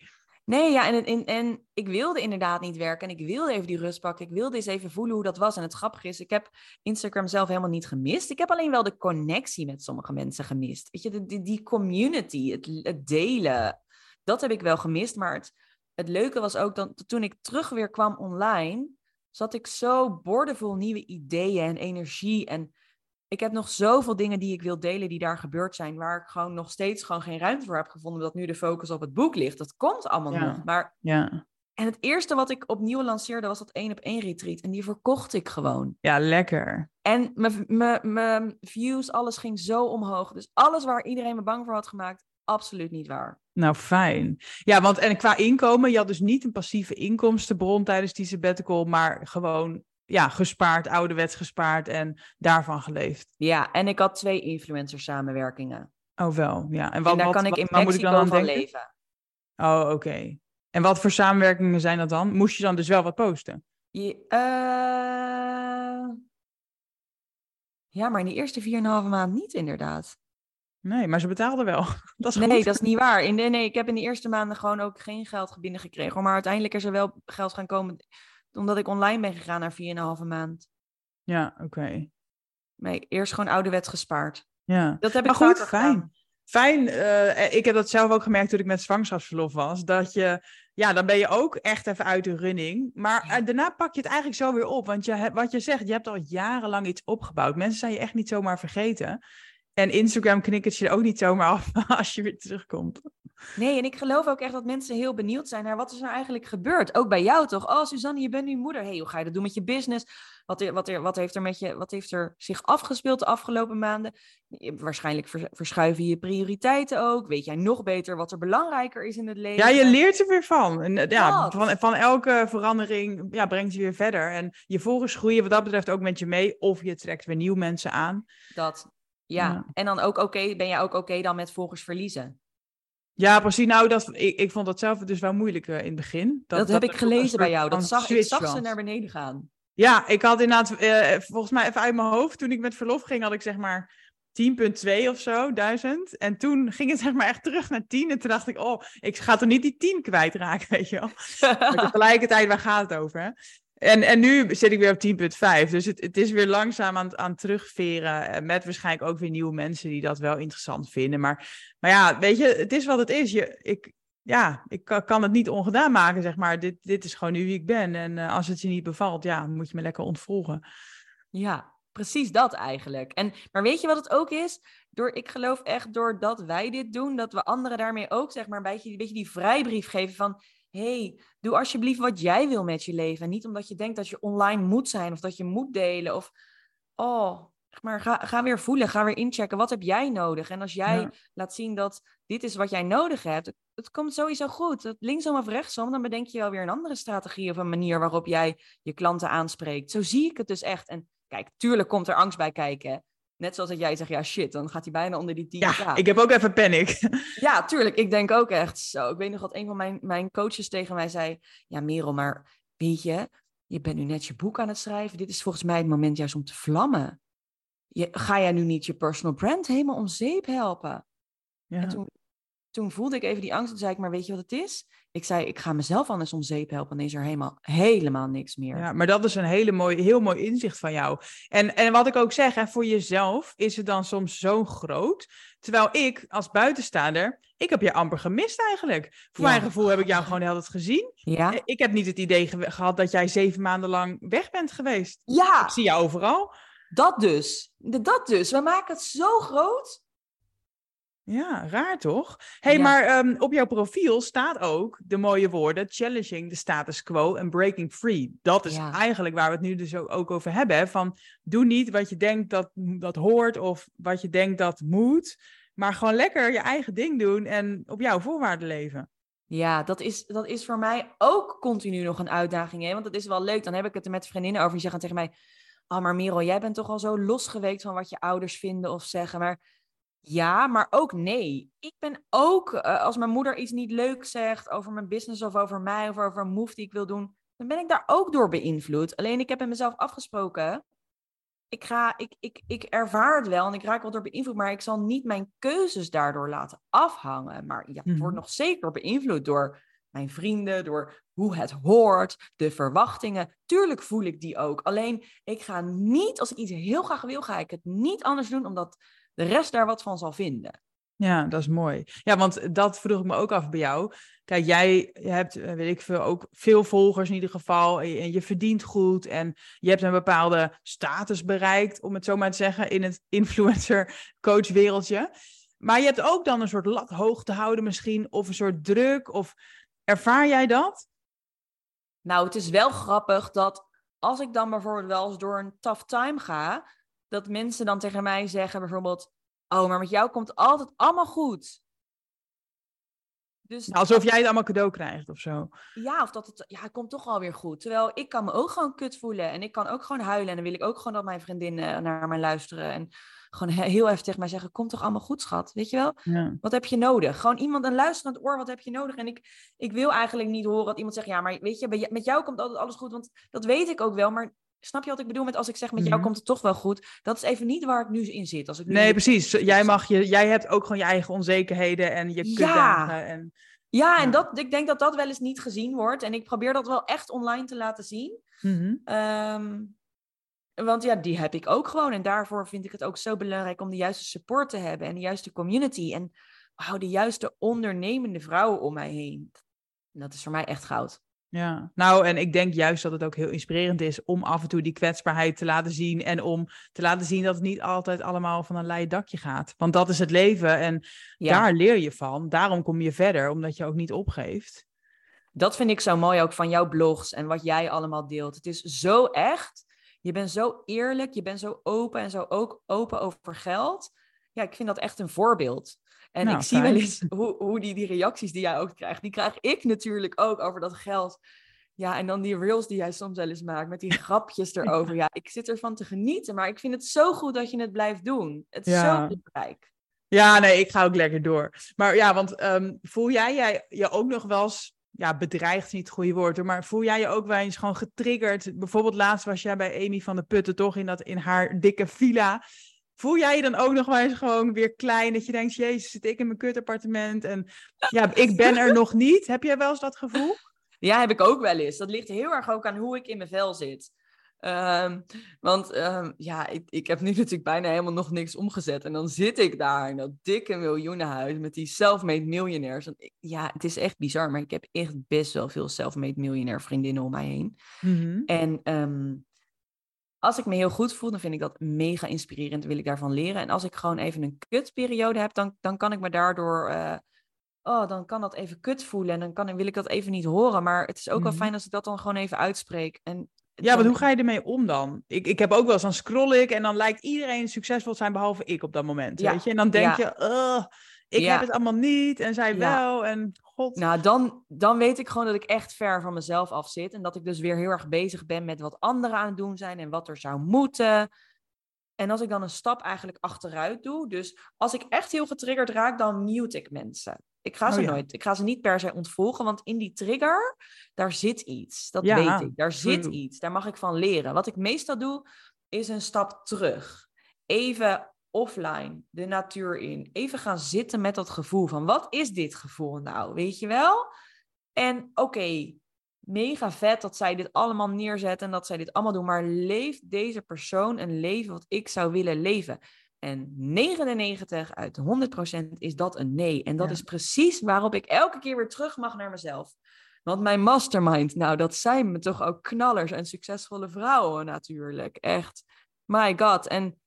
Nee, ja, en, en, en ik wilde inderdaad niet werken. En ik wilde even die rust pakken. Ik wilde eens even voelen hoe dat was. En het grappige is, ik heb Instagram zelf helemaal niet gemist. Ik heb alleen wel de connectie met sommige mensen gemist. Weet je, die, die community, het, het delen. Dat heb ik wel gemist. Maar het, het leuke was ook, dat toen ik terug weer kwam online, zat ik zo boordevol nieuwe ideeën en energie. En ik heb nog zoveel dingen die ik wil delen die daar gebeurd zijn, waar ik gewoon nog steeds gewoon geen ruimte voor heb gevonden, omdat nu de focus op het boek ligt. Dat komt allemaal Ja. nog. Maar Ja. En het eerste wat ik opnieuw lanceerde was dat één op één retreat. En die verkocht ik gewoon. Ja, lekker. En mijn views, alles ging zo omhoog. Dus alles waar iedereen me bang voor had gemaakt, absoluut niet waar. Nou, fijn. Ja, want en qua inkomen, je had dus niet een passieve inkomstenbron tijdens die sabbatical, maar gewoon ja, gespaard, ouderwets gespaard en daarvan geleefd. Ja, en ik had twee influencer samenwerkingen. Oh, wel. Ja. En, en daar kan ik wat- in waar moet ik Mexico dan aan van denken? leven. Oh, oké. En wat voor samenwerkingen zijn dat dan? Moest je dan dus wel wat posten? Je, eh, Ja, maar in die eerste 4,5 maand niet inderdaad. Nee, maar ze betaalden wel. Dat is Nee, goed. dat is niet waar. In de, nee, ik heb in de eerste maanden gewoon ook geen geld binnengekregen. Maar uiteindelijk is er wel geld gaan komen omdat ik online ben gegaan naar 4,5 maand. Ja, oké. Nee, eerst gewoon ouderwets gespaard. Ja. Dat heb ik Maar goed, vaker fijn. gedaan. Fijn, eh, ik heb dat zelf ook gemerkt toen ik met zwangerschapsverlof was. Dat je, ja, dan ben je ook echt even uit de running. Maar Ja. eh, daarna pak je het eigenlijk zo weer op. Want je, wat je zegt, je hebt al jarenlang iets opgebouwd. Mensen zijn je echt niet zomaar vergeten. En Instagram knikkert je er ook niet zomaar af als je weer terugkomt. Nee, en ik geloof ook echt dat mensen heel benieuwd zijn naar wat is er eigenlijk gebeurd. Ook bij jou toch? Oh, Suzanne, je bent nu moeder. hey, hoe ga je dat doen met je business? Wat, wat, wat, heeft er met je, wat heeft er zich afgespeeld de afgelopen maanden? Waarschijnlijk vers- verschuiven je prioriteiten ook. Weet jij nog beter wat er belangrijker is in het leven? Ja, je leert er weer van. En, eh, ja, van, van elke verandering ja, brengt je weer verder. En je volgers groeien wat dat betreft ook met je mee. Of je trekt weer nieuwe mensen aan. Dat, ja. Ja. En dan ook oké, ben jij ook oké dan met volgers verliezen? Ja, precies. Nou, dat, ik, ik vond dat zelf dus wel moeilijk eh, in het begin. Dat, heb ik gelezen bij jou. Dat zag, ik zag ze naar beneden gaan. Ja, ik had inderdaad, eh, volgens mij even uit mijn hoofd, toen ik met verlof ging, had ik zeg maar 10.2 of zo, duizend. En toen ging het zeg maar echt terug naar 10. En toen dacht ik, oh, ik ga toch niet die 10 kwijtraken, weet je wel. Maar tegelijkertijd, waar gaat het over? Hè? En, en nu zit ik weer op 10.5. Dus het, het is weer langzaam aan, aan terugveren. eh, Met waarschijnlijk ook weer nieuwe mensen die dat wel interessant vinden. Maar, maar ja, weet je, het is wat het is. Je, ik, ja, ik kan, het niet ongedaan maken, zeg maar. Dit, dit is gewoon nu wie ik ben. En eh, als het je niet bevalt, ja, moet je me lekker ontvolgen. Ja, precies dat eigenlijk. En, maar weet je wat het ook is? Door, ik geloof echt doordat wij dit doen, dat we anderen daarmee ook zeg maar beetje, een beetje die vrijbrief geven van... hey, doe alsjeblieft wat jij wil met je leven. En niet omdat je denkt dat je online moet zijn of dat je moet delen. Of, oh, maar ga, ga weer voelen, ga weer inchecken. Wat heb jij nodig? En als jij Ja. laat zien dat dit is wat jij nodig hebt, het, het komt sowieso goed. Het linksom of rechtsom, dan bedenk je wel weer een andere strategie of een manier waarop jij je klanten aanspreekt. Zo zie ik het dus echt. En kijk, tuurlijk komt er angst bij kijken. Net zoals dat jij zegt, ja shit, dan gaat hij bijna onder die 10 Ja, ik heb ook even panic. ja, tuurlijk. Ik denk ook echt zo. Ik weet nog dat een van mijn, mijn coaches tegen mij zei... Ja, Merel, maar weet je, je bent nu net je boek aan het schrijven. Dit is volgens mij het moment juist om te vlammen. Je, ga jij nu niet je personal brand helemaal om zeep helpen? Ja. En toen, toen voelde ik even die angst en zei ik, maar weet je wat het is? Ik zei, ik ga mezelf anders om zeep helpen. En dan is er helemaal, helemaal niks meer. Ja, maar dat is een hele mooi, heel mooi inzicht van jou. En, en wat ik ook zeg, hè, voor jezelf is het dan soms zo groot. Terwijl ik als buitenstaander, ik heb je amper gemist eigenlijk. Voor Ja. mijn gevoel heb ik jou gewoon heel het gezien. Ja? Eh, Ik heb niet het idee ge- gehad dat jij zeven maanden lang weg bent geweest. Ja, Ik zie jou overal. dat dus. Dat dus. We maken het zo groot. Ja, raar toch? hey, Ja. maar ehm, op jouw profiel staat ook de mooie woorden challenging the status quo en breaking free. Dat is Ja. eigenlijk waar we het nu dus ook, over hebben. Van doe niet wat je denkt dat, dat hoort of wat je denkt dat moet, maar gewoon lekker je eigen ding doen en op jouw voorwaarden leven. Ja, dat is, dat is voor mij ook continu nog een uitdaging. Hè? Want het is wel leuk. Dan heb ik het er met vriendinnen over. Die zeggen tegen mij... Oh, maar Merel, jij bent toch al zo losgeweekt van wat je ouders vinden of zeggen. Maar ja, maar ook nee. Ik ben ook, eh, als mijn moeder iets niet leuk zegt over mijn business of over mij of over een move die ik wil doen, dan ben ik daar ook door beïnvloed. Alleen ik heb met mezelf afgesproken. Ik, ga, ik, ik, ik ervaar het wel en ik raak wel door beïnvloed, maar ik zal niet mijn keuzes daardoor laten afhangen. Maar ja, het wordt Mhm. nog zeker beïnvloed door mijn vrienden, door hoe het hoort, de verwachtingen. Tuurlijk voel ik die ook. Alleen ik ga niet, als ik iets heel graag wil, ga ik het niet anders doen, omdat de rest daar wat van zal vinden. Ja, dat is mooi. Ja, want dat vroeg ik me ook af bij jou. Kijk, jij hebt, eh, weet ik veel, ook veel volgers in ieder geval. En je, en je verdient goed. En je hebt een bepaalde status bereikt, om het zo maar te zeggen, in het influencer-coach wereldje. Maar je hebt ook dan een soort lat hoog te houden misschien, of een soort druk. Of ervaar jij dat? Nou, het is wel grappig dat als ik dan bijvoorbeeld wel eens door een tough time ga, dat mensen dan tegen mij zeggen bijvoorbeeld, oh, maar met jou komt altijd allemaal goed. Dus alsof jij het allemaal cadeau krijgt of zo. Ja, of dat het, ja, het komt toch alweer goed. Terwijl ik kan me ook gewoon kut voelen en ik kan ook gewoon huilen. En dan wil ik ook gewoon dat mijn vriendinnen naar mij luisteren. En gewoon heel even tegen mij zeggen, komt toch allemaal goed, schat? Weet je wel? Ja. Wat heb je nodig? Gewoon iemand een luisterend oor, wat heb je nodig? En ik, ik wil eigenlijk niet horen dat iemand zegt, ja, maar weet je, met jou komt altijd alles goed. Want dat weet ik ook wel, maar Snap je wat ik bedoel met als ik zeg met jou mhm. komt het toch wel goed? Dat is even niet waar ik nu in zit. Als ik nee, precies. Jij, mag je, jij hebt ook gewoon je eigen onzekerheden en je. Ja. En, ja, en dat, ik denk dat dat wel eens niet gezien wordt. En ik probeer dat wel echt online te laten zien. Mm want ja, die heb ik ook gewoon. En daarvoor vind ik het ook zo belangrijk om de juiste support te hebben en de juiste community. En hou de juiste ondernemende vrouwen om mij heen. Dat is voor mij echt goud. Ja, nou en ik denk juist dat het ook heel inspirerend is om af en toe die kwetsbaarheid te laten zien en om te laten zien dat het niet altijd allemaal van een leien dakje gaat. Want dat is het leven en daar leer je van. Daarom kom je verder, omdat je ook niet opgeeft. Dat vind ik zo mooi ook van jouw blogs en wat jij allemaal deelt. Het is zo echt. Je bent zo eerlijk, je bent zo open en zo ook open over geld. Ja, ik vind dat echt een voorbeeld. En nou, ik zie wel eens hoe, hoe die, die reacties die jij ook krijgt, die krijg ik natuurlijk ook over dat geld. Ja, en dan die reels die jij soms wel eens maakt met die grapjes erover. Ja, ik zit ervan te genieten, maar ik vind het zo goed dat je het blijft doen. Het is zo belangrijk. Ja, nee, ik ga ook lekker door. Maar ja, want ehm, voel jij, jij je ook nog wel eens ja, bedreigd niet het goede woord, maar voel jij je ook wel eens gewoon getriggerd? Bijvoorbeeld laatst was jij bij Amy van de Putten toch in, dat, in haar dikke villa. Voel jij je dan ook nog wel eens gewoon weer klein? Dat je denkt, jezus, zit ik in mijn kutappartement en ja, ik ben er nog niet. Heb jij wel eens dat gevoel? Ja, heb ik ook wel eens. Dat ligt heel erg ook aan hoe ik in mijn vel zit. Um, want um, ja, ik, ik heb nu natuurlijk bijna helemaal nog niks omgezet. En dan zit ik daar in dat dikke miljoenenhuis met die self-made miljonairs. Ja, het is echt bizar, maar ik heb echt best wel veel self-made miljonair vriendinnen om mij heen. Mm -hmm. En um, als ik me heel goed voel, dan vind ik dat mega inspirerend. wil ik daarvan leren. En als ik gewoon even een kutperiode heb, dan, dan kan ik me daardoor. Uh, oh, dan kan dat even kut voelen. En dan kan, wil ik dat even niet horen. Maar het is ook wel mhm. fijn als ik dat dan gewoon even uitspreek. En ja, maar hoe ga je ermee om dan? Ik, ik heb ook wel eens, dan scroll ik en dan lijkt iedereen succesvol te zijn behalve ik op dat moment. Ja. Weet je? En dan denk je, ik heb het allemaal niet en zij wel. En god. Nou, dan, dan weet ik gewoon dat ik echt ver van mezelf af zit. En dat ik dus weer heel erg bezig ben met wat anderen aan het doen zijn en wat er zou moeten. En als ik dan een stap eigenlijk achteruit doe, dus als ik echt heel getriggerd raak, dan mute ik mensen. Ik ga ze oh nooit, ik ga ze niet per se ontvolgen, want in die trigger, daar zit iets. Dat weet ik. Daar zit iets. Daar mag ik van leren. Wat ik meestal doe, is een stap terug. Even offline, de natuur in. Even gaan zitten met dat gevoel van wat is dit gevoel nou, weet je wel? En oké, mega vet dat zij dit allemaal neerzetten en dat zij dit allemaal doen, maar leeft deze persoon een leven wat ik zou willen leven? En 99 uit 100% is dat een nee. En dat is precies waarop ik elke keer weer terug mag naar mezelf. Want mijn mastermind, nou, dat zijn me toch ook knallers en succesvolle vrouwen natuurlijk. Echt. My god. En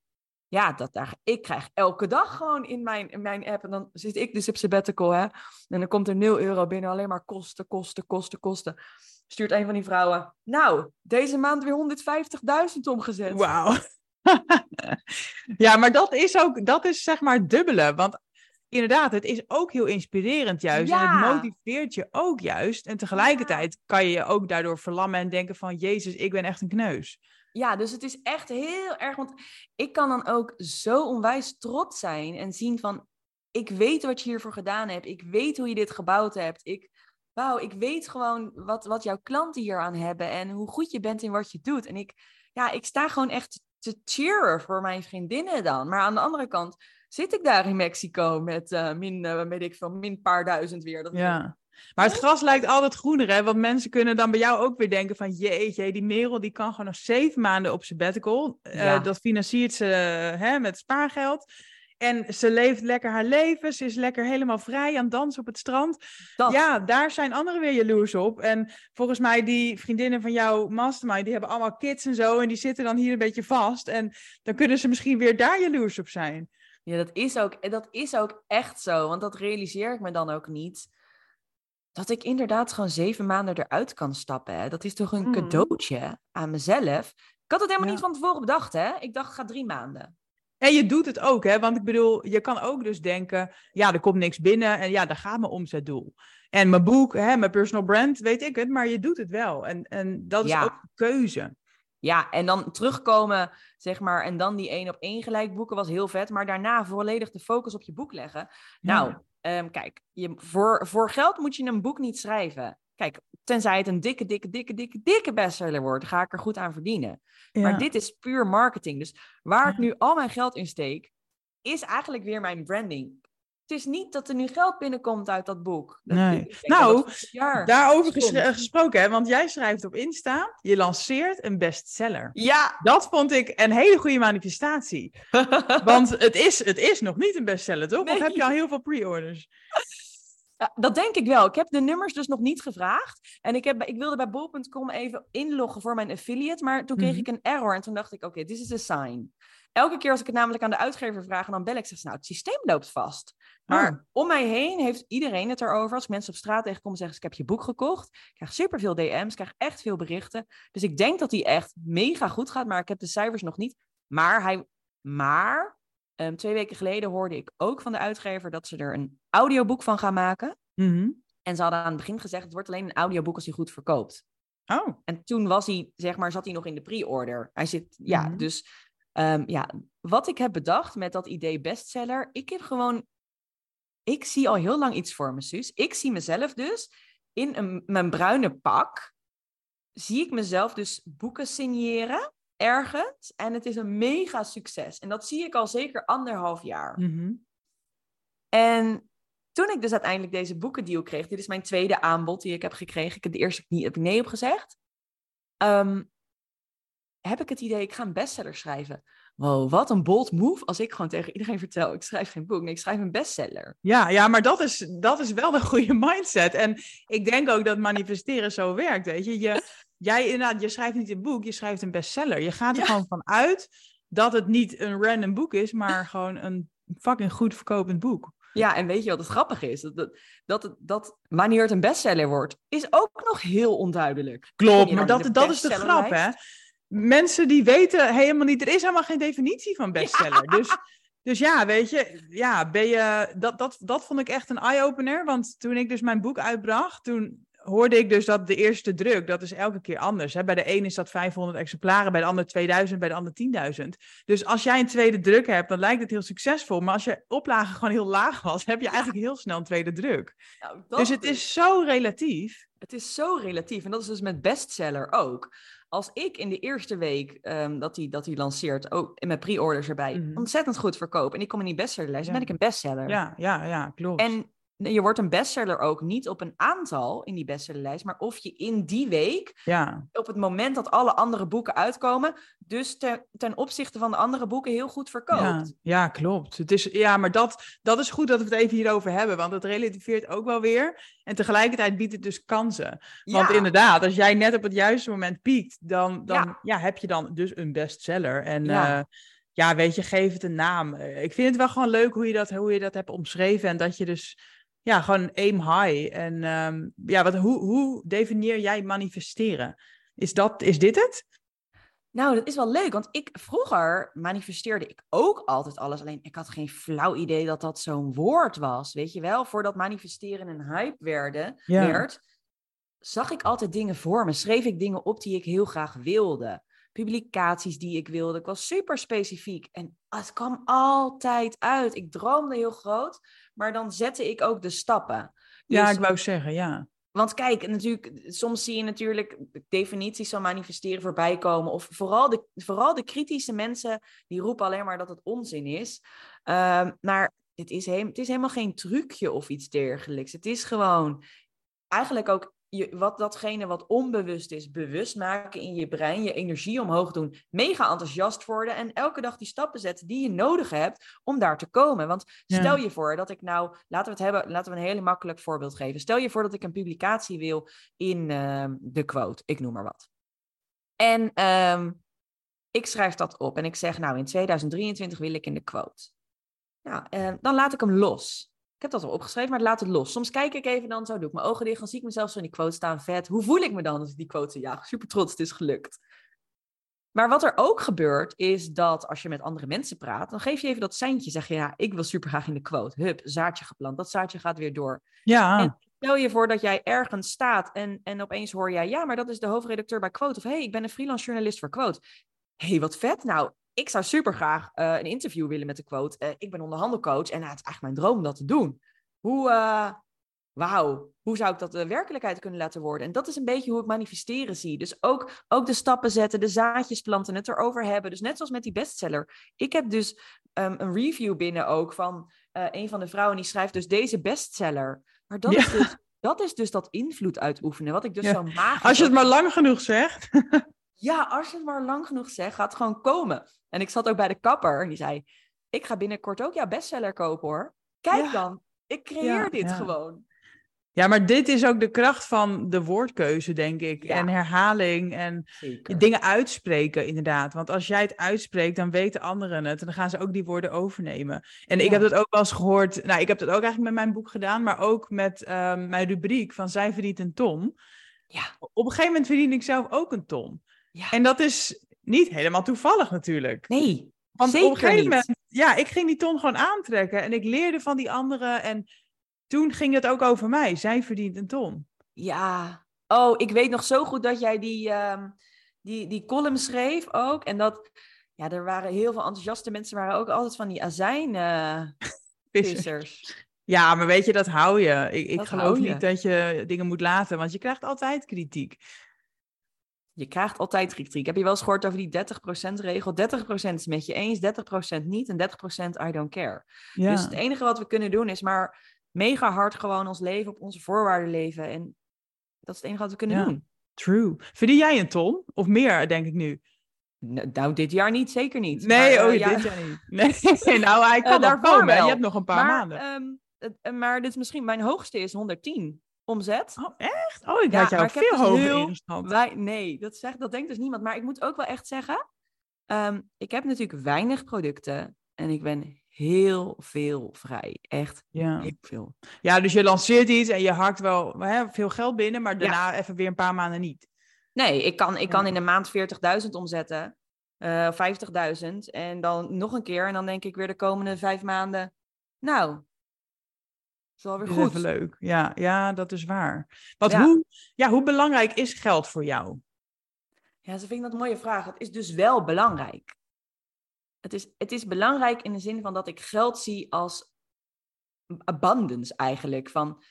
ja, dat daar, ik krijg elke dag gewoon in mijn, in mijn app. En dan zit ik dus op sabbatical, hè. En dan komt er 0 euro binnen, alleen maar kosten, kosten, kosten, kosten. Stuurt een van die vrouwen. Nou, deze maand weer 150.000 omgezet. Wauw. ja, maar dat is ook, dat is zeg maar het dubbele. Want inderdaad, het is ook heel inspirerend juist. En het motiveert je ook juist. En tegelijkertijd kan je je ook daardoor verlammen en denken van... Jezus, ik ben echt een kneus. Ja, dus het is echt heel erg. Want ik kan dan ook zo onwijs trots zijn en zien van. Ik weet wat je hiervoor gedaan hebt. Ik weet hoe je dit gebouwd hebt. Ik, wauw, ik weet gewoon wat, wat jouw klanten hier aan hebben en hoe goed je bent in wat je doet. En ik, ja, ik sta gewoon echt te cheeren voor mijn vriendinnen dan. Maar aan de andere kant zit ik daar in Mexico met uh, min, uh, ik veel, min paar duizend weer. Dat ja. Maar het gras lijkt altijd groener, hè? Want mensen kunnen dan bij jou ook weer denken van... jeetje, die Merel die kan gewoon nog zeven maanden op sabbatical. Uh, dat financiert ze hè, met spaargeld. En ze leeft lekker haar leven. Ze is lekker helemaal vrij aan het dansen op het strand. Ja, daar zijn anderen weer jaloers op. En volgens mij die vriendinnen van jouw mastermind... die hebben allemaal kids en zo... en die zitten dan hier een beetje vast. En dan kunnen ze misschien weer daar jaloers op zijn. Ja, dat is ook, dat is ook echt zo. Want dat realiseer ik me dan ook niet dat ik inderdaad gewoon zeven maanden eruit kan stappen. Hè? Dat is toch een Mm. cadeautje aan mezelf. Ik had het helemaal Ja. niet van tevoren bedacht, hè? Ik dacht, ga drie maanden. En je doet het ook, hè? Want ik bedoel, je kan ook dus denken, ja, er komt niks binnen en ja, daar gaat mijn omzetdoel. En mijn boek, hè, mijn personal brand, weet ik het, maar je doet het wel. En, en dat is Ja. ook een keuze. Ja, en dan terugkomen, zeg maar, en dan die één op één gelijk boeken was heel vet. Maar daarna volledig de focus op je boek leggen. Nou, ehm, kijk, je, voor, voor geld moet je een boek niet schrijven. Kijk, tenzij het een dikke, dikke, dikke, dikke, dikke bestseller wordt, ga ik er goed aan verdienen. Ja. Maar dit is puur marketing. Dus waar ik nu al mijn geld in steek, is eigenlijk weer mijn branding. Het is niet dat er nu geld binnenkomt uit dat boek. Dat, Nee. Nou, Daarover ges- gesproken, hè? Want jij schrijft op Insta, je lanceert een bestseller. Ja, Dat vond ik een hele goede manifestatie. Want het is, het is nog niet een bestseller, toch? Of Nee. heb je al heel veel pre-orders? Ja, dat denk ik wel. Ik heb de nummers dus nog niet gevraagd. En ik, heb, ik wilde bij bol.com even inloggen voor mijn affiliate. Maar toen kreeg Mhm. ik een error. En toen dacht ik, oké, dit is een sign. Elke keer als ik het namelijk aan de uitgever vraag en dan bel ik, zeg ze, nou, het systeem loopt vast. Maar Oh. om mij heen heeft iedereen het erover. Als ik mensen op straat tegenkom, zeggen ze, ik heb je boek gekocht. Ik krijg superveel DM's, ik krijg echt veel berichten. Dus ik denk dat die echt mega goed gaat, maar ik heb de cijfers nog niet. Maar, hij, maar ehm, twee weken geleden hoorde ik ook van de uitgever dat ze er een audioboek van gaan maken. Mhm. En ze hadden aan het begin gezegd, het wordt alleen een audioboek als hij goed verkoopt. Oh, En toen was hij, zeg maar, zat hij nog in de pre-order. Hij zit, ja, Mhm. dus ehm, ja, wat ik heb bedacht met dat idee bestseller, ik heb gewoon, ik zie al heel lang iets voor me, Suus. Ik zie mezelf dus in een, mijn bruine pak, zie ik mezelf dus boeken signeren ergens. En het is een mega succes. En dat zie ik al zeker anderhalf jaar. mhm. En toen ik dus uiteindelijk deze boekendeal kreeg, dit is mijn tweede aanbod die ik heb gekregen. Ik heb de eerste niet, heb ik nee op gezegd. ehm, heb ik het idee, ik ga een bestseller schrijven. Wow, wat een bold move als ik gewoon tegen iedereen vertel, ik schrijf geen boek, nee, ik schrijf een bestseller. Ja, ja, maar dat is, dat is wel de goede mindset. En ik denk ook dat manifesteren zo werkt, weet je. je jij inderdaad, je schrijft niet een boek, je schrijft een bestseller. Je gaat er Ja. gewoon van uit dat het niet een random boek is, maar gewoon een fucking goed verkopend boek. Ja, en weet je wat het grappige is? Dat, dat, dat, wanneer het een bestseller wordt, is ook nog heel onduidelijk. Klopt, maar dat, dat is de grap, hè. Mensen die weten helemaal niet, er is helemaal geen definitie van bestseller. Dus, dus ja, weet je, ja, ben je, dat, dat, dat vond ik echt een eye-opener. Want toen ik dus mijn boek uitbracht, toen hoorde ik dus dat de eerste druk, dat is elke keer anders. Hè? Bij de een is dat 500 exemplaren, bij de ander 2000, bij de ander 10.000. Dus als jij een tweede druk hebt, dan lijkt het heel succesvol. Maar als je oplage gewoon heel laag was, heb je eigenlijk heel snel een tweede druk. Nou, Dus het is zo relatief. Het is zo relatief. En dat is dus met bestseller ook. Als ik in de eerste week ehm, dat hij dat die lanceert, ook in mijn pre-orders erbij, Mhm. ontzettend goed verkoop. En ik kom in die bestsellerlijst, dan ben ik een bestseller. Ja, ja, ja, klopt. En je wordt een bestseller ook niet op een aantal in die bestsellerlijst, maar of je in die week, ja. op het moment dat alle andere boeken uitkomen, dus ten, ten opzichte van de andere boeken heel goed verkoopt. Ja, ja, klopt. Het is, ja, maar dat, dat is goed dat we het even hierover hebben, want het relativeert ook wel weer. En tegelijkertijd biedt het dus kansen. Want Ja. inderdaad, als jij net op het juiste moment piekt, dan, dan Ja. heb je dan dus een bestseller. En Ja. ja. ja, weet je, geef het een naam. Eh, Ik vind het wel gewoon leuk hoe je dat, hoe je dat hebt omschreven en dat je dus, ja, gewoon aim high. En ehm, ja, wat, hoe, hoe definieer jij manifesteren? Is, dat, is dit het? Nou, dat is wel leuk, want ik vroeger manifesteerde ik ook altijd alles. Alleen ik had geen flauw idee dat dat zo'n woord was. Weet je wel, voordat manifesteren een hype werden, Ja. werd, zag ik altijd dingen voor me. Schreef ik dingen op die ik heel graag wilde. Publicaties die ik wilde. Ik was super specifiek. En het kwam altijd uit. Ik droomde heel groot, maar dan zette ik ook de stappen. Ja, Dus- ik wou zeggen, ja. want kijk, natuurlijk, soms zie je natuurlijk definities van manifesteren voorbij komen. Of vooral de, vooral de kritische mensen die roepen alleen maar dat het onzin is. Ehm, maar het is, heem- het is helemaal geen trucje of iets dergelijks. Het is gewoon eigenlijk ook je, wat, datgene wat onbewust is, bewust maken in je brein, je energie omhoog doen, mega enthousiast worden en elke dag die stappen zetten die je nodig hebt om daar te komen. Want Ja. stel je voor dat ik nou, laten we het hebben, laten we een hele makkelijk voorbeeld geven. Stel je voor dat ik een publicatie wil in ehm, de quote, ik noem maar wat. En ehm, ik schrijf dat op en ik zeg, nou in 2023 wil ik in de quote. Nou, eh, dan laat ik hem los. Ik heb dat al opgeschreven, maar laat het los. Soms kijk ik even dan zo, doe ik mijn ogen dicht, dan zie ik mezelf zo in die quote staan, vet. Hoe voel ik me dan als ik die quote? Ja, super trots, het is gelukt. Maar wat er ook gebeurt, is dat als je met andere mensen praat, dan geef je even dat seintje. Zeg je, ja, ik wil super graag in de quote. Hup, zaadje geplant. Dat zaadje gaat weer door. Ja. En stel je voor dat jij ergens staat en, en opeens hoor jij, ja, maar dat is de hoofdredacteur bij Quote. Of hé, hey, ik ben een freelance journalist voor Quote. Hé, hey, wat vet. Nou, ik zou super graag uh, een interview willen met de Quote. Uh, ik ben onderhandelcoach en het is eigenlijk mijn droom om dat te doen. Hoe, uh, wauw, hoe zou ik dat de werkelijkheid kunnen laten worden? En dat is een beetje hoe ik manifesteren zie. Dus ook, ook de stappen zetten, de zaadjes planten, het erover hebben. Dus net zoals met die bestseller. Ik heb dus um, een review binnen ook van een van de vrouwen die schrijft dus deze bestseller. Maar dat, ja. is, dus, dat is dus dat invloed uitoefenen, wat ik dus ja. zo magisch... Als je het maar lang genoeg zegt. ja, als je het maar lang genoeg zegt, gaat het gewoon komen. En ik zat ook bij de kapper en die zei, ik ga binnenkort ook jouw bestseller kopen hoor. Kijk ja. dan, ik creëer dit gewoon. Ja, maar dit is ook de kracht van de woordkeuze, denk ik. En herhaling en Zeker. dingen uitspreken, inderdaad. Want als jij het uitspreekt, dan weten anderen het. En dan gaan ze ook die woorden overnemen. En ik heb dat ook wel eens gehoord. Nou, ik heb dat ook eigenlijk met mijn boek gedaan. Maar ook met um, mijn rubriek van Zij verdient een ton. Ja. Op een gegeven moment verdien ik zelf ook een ton. Ja. En dat is niet helemaal toevallig natuurlijk. Nee, Want zeker op een gegeven niet. moment... Ja, ik ging die ton gewoon aantrekken. En ik leerde van die anderen en toen ging het ook over mij. Zij verdient een ton. Ja. Oh, ik weet nog zo goed dat jij die, um, die, die column schreef ook. En dat, ja, er waren heel veel enthousiaste mensen, waren ook altijd van die azijn uh, vissers. Ja, maar weet je, dat hou je. Ik, ik geloof niet dat je dingen moet laten, want je krijgt altijd kritiek. Je krijgt altijd kritiek. Heb je wel eens gehoord over die 30%-regel? 30% is met je eens, 30% niet en 30% I don't care. Ja. Dus het enige wat we kunnen doen is maar mega hard gewoon ons leven op onze voorwaarden leven. En dat is het enige wat we kunnen ja. doen. True. Verdien jij een ton? Of meer, denk ik nu? Nou, dit jaar niet, zeker niet. Nee, maar, oh, uh, ja. dit jaar niet. Nee, nou, hij kan uh, daarvoor komen. Wel. Je hebt nog een paar maar, maanden. Um, maar dit is misschien, mijn hoogste is 110 omzet. Oh, echt? Oh, ik ja, had jou veel hoger dus ingeschat. Wij, nee, dat, zegt, dat denkt dus niemand. Maar ik moet ook wel echt zeggen, um, ik heb natuurlijk weinig producten en ik ben heel veel vrij. Echt ja. heel veel. Ja, dus je lanceert iets en je hakt wel hè, veel geld binnen, maar daarna ja. even weer een paar maanden niet. Nee, ik kan, ik kan in een maand 40.000 omzetten. Uh, 50.000 en dan nog een keer en dan denk ik weer de komende vijf maanden, nou, is wel weer goed. Leuk. Ja, ja, dat is waar. Wat, ja. Hoe, ja, hoe belangrijk is geld voor jou? Ja, ze vind ik dat een mooie vraag. Het is dus wel belangrijk. Het is, het is belangrijk in de zin van dat ik geld zie als abundance eigenlijk. Van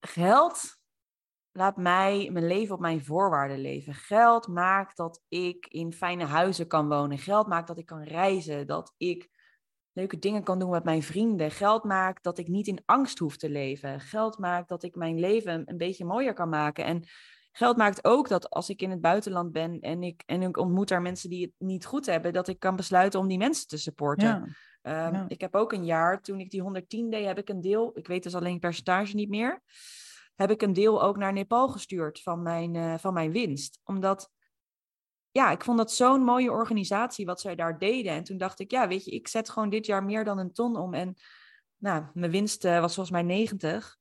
geld laat mij mijn leven op mijn voorwaarden leven. Geld maakt dat ik in fijne huizen kan wonen. Geld maakt dat ik kan reizen. Dat ik leuke dingen kan doen met mijn vrienden. Geld maakt dat ik niet in angst hoef te leven. Geld maakt dat ik mijn leven een beetje mooier kan maken. En geld maakt ook dat als ik in het buitenland ben en ik, en ik ontmoet daar mensen die het niet goed hebben, dat ik kan besluiten om die mensen te supporten. Ja. Um, ja. Ik heb ook een jaar, toen ik die 110 deed, heb ik een deel, ik weet dus alleen het percentage niet meer, heb ik een deel ook naar Nepal gestuurd van mijn, uh, van mijn winst. Omdat, ja, ik vond dat zo'n mooie organisatie wat zij daar deden. En toen dacht ik, ja, weet je, ik zet gewoon dit jaar meer dan een ton om. En nou, mijn winst uh, was volgens mij 90.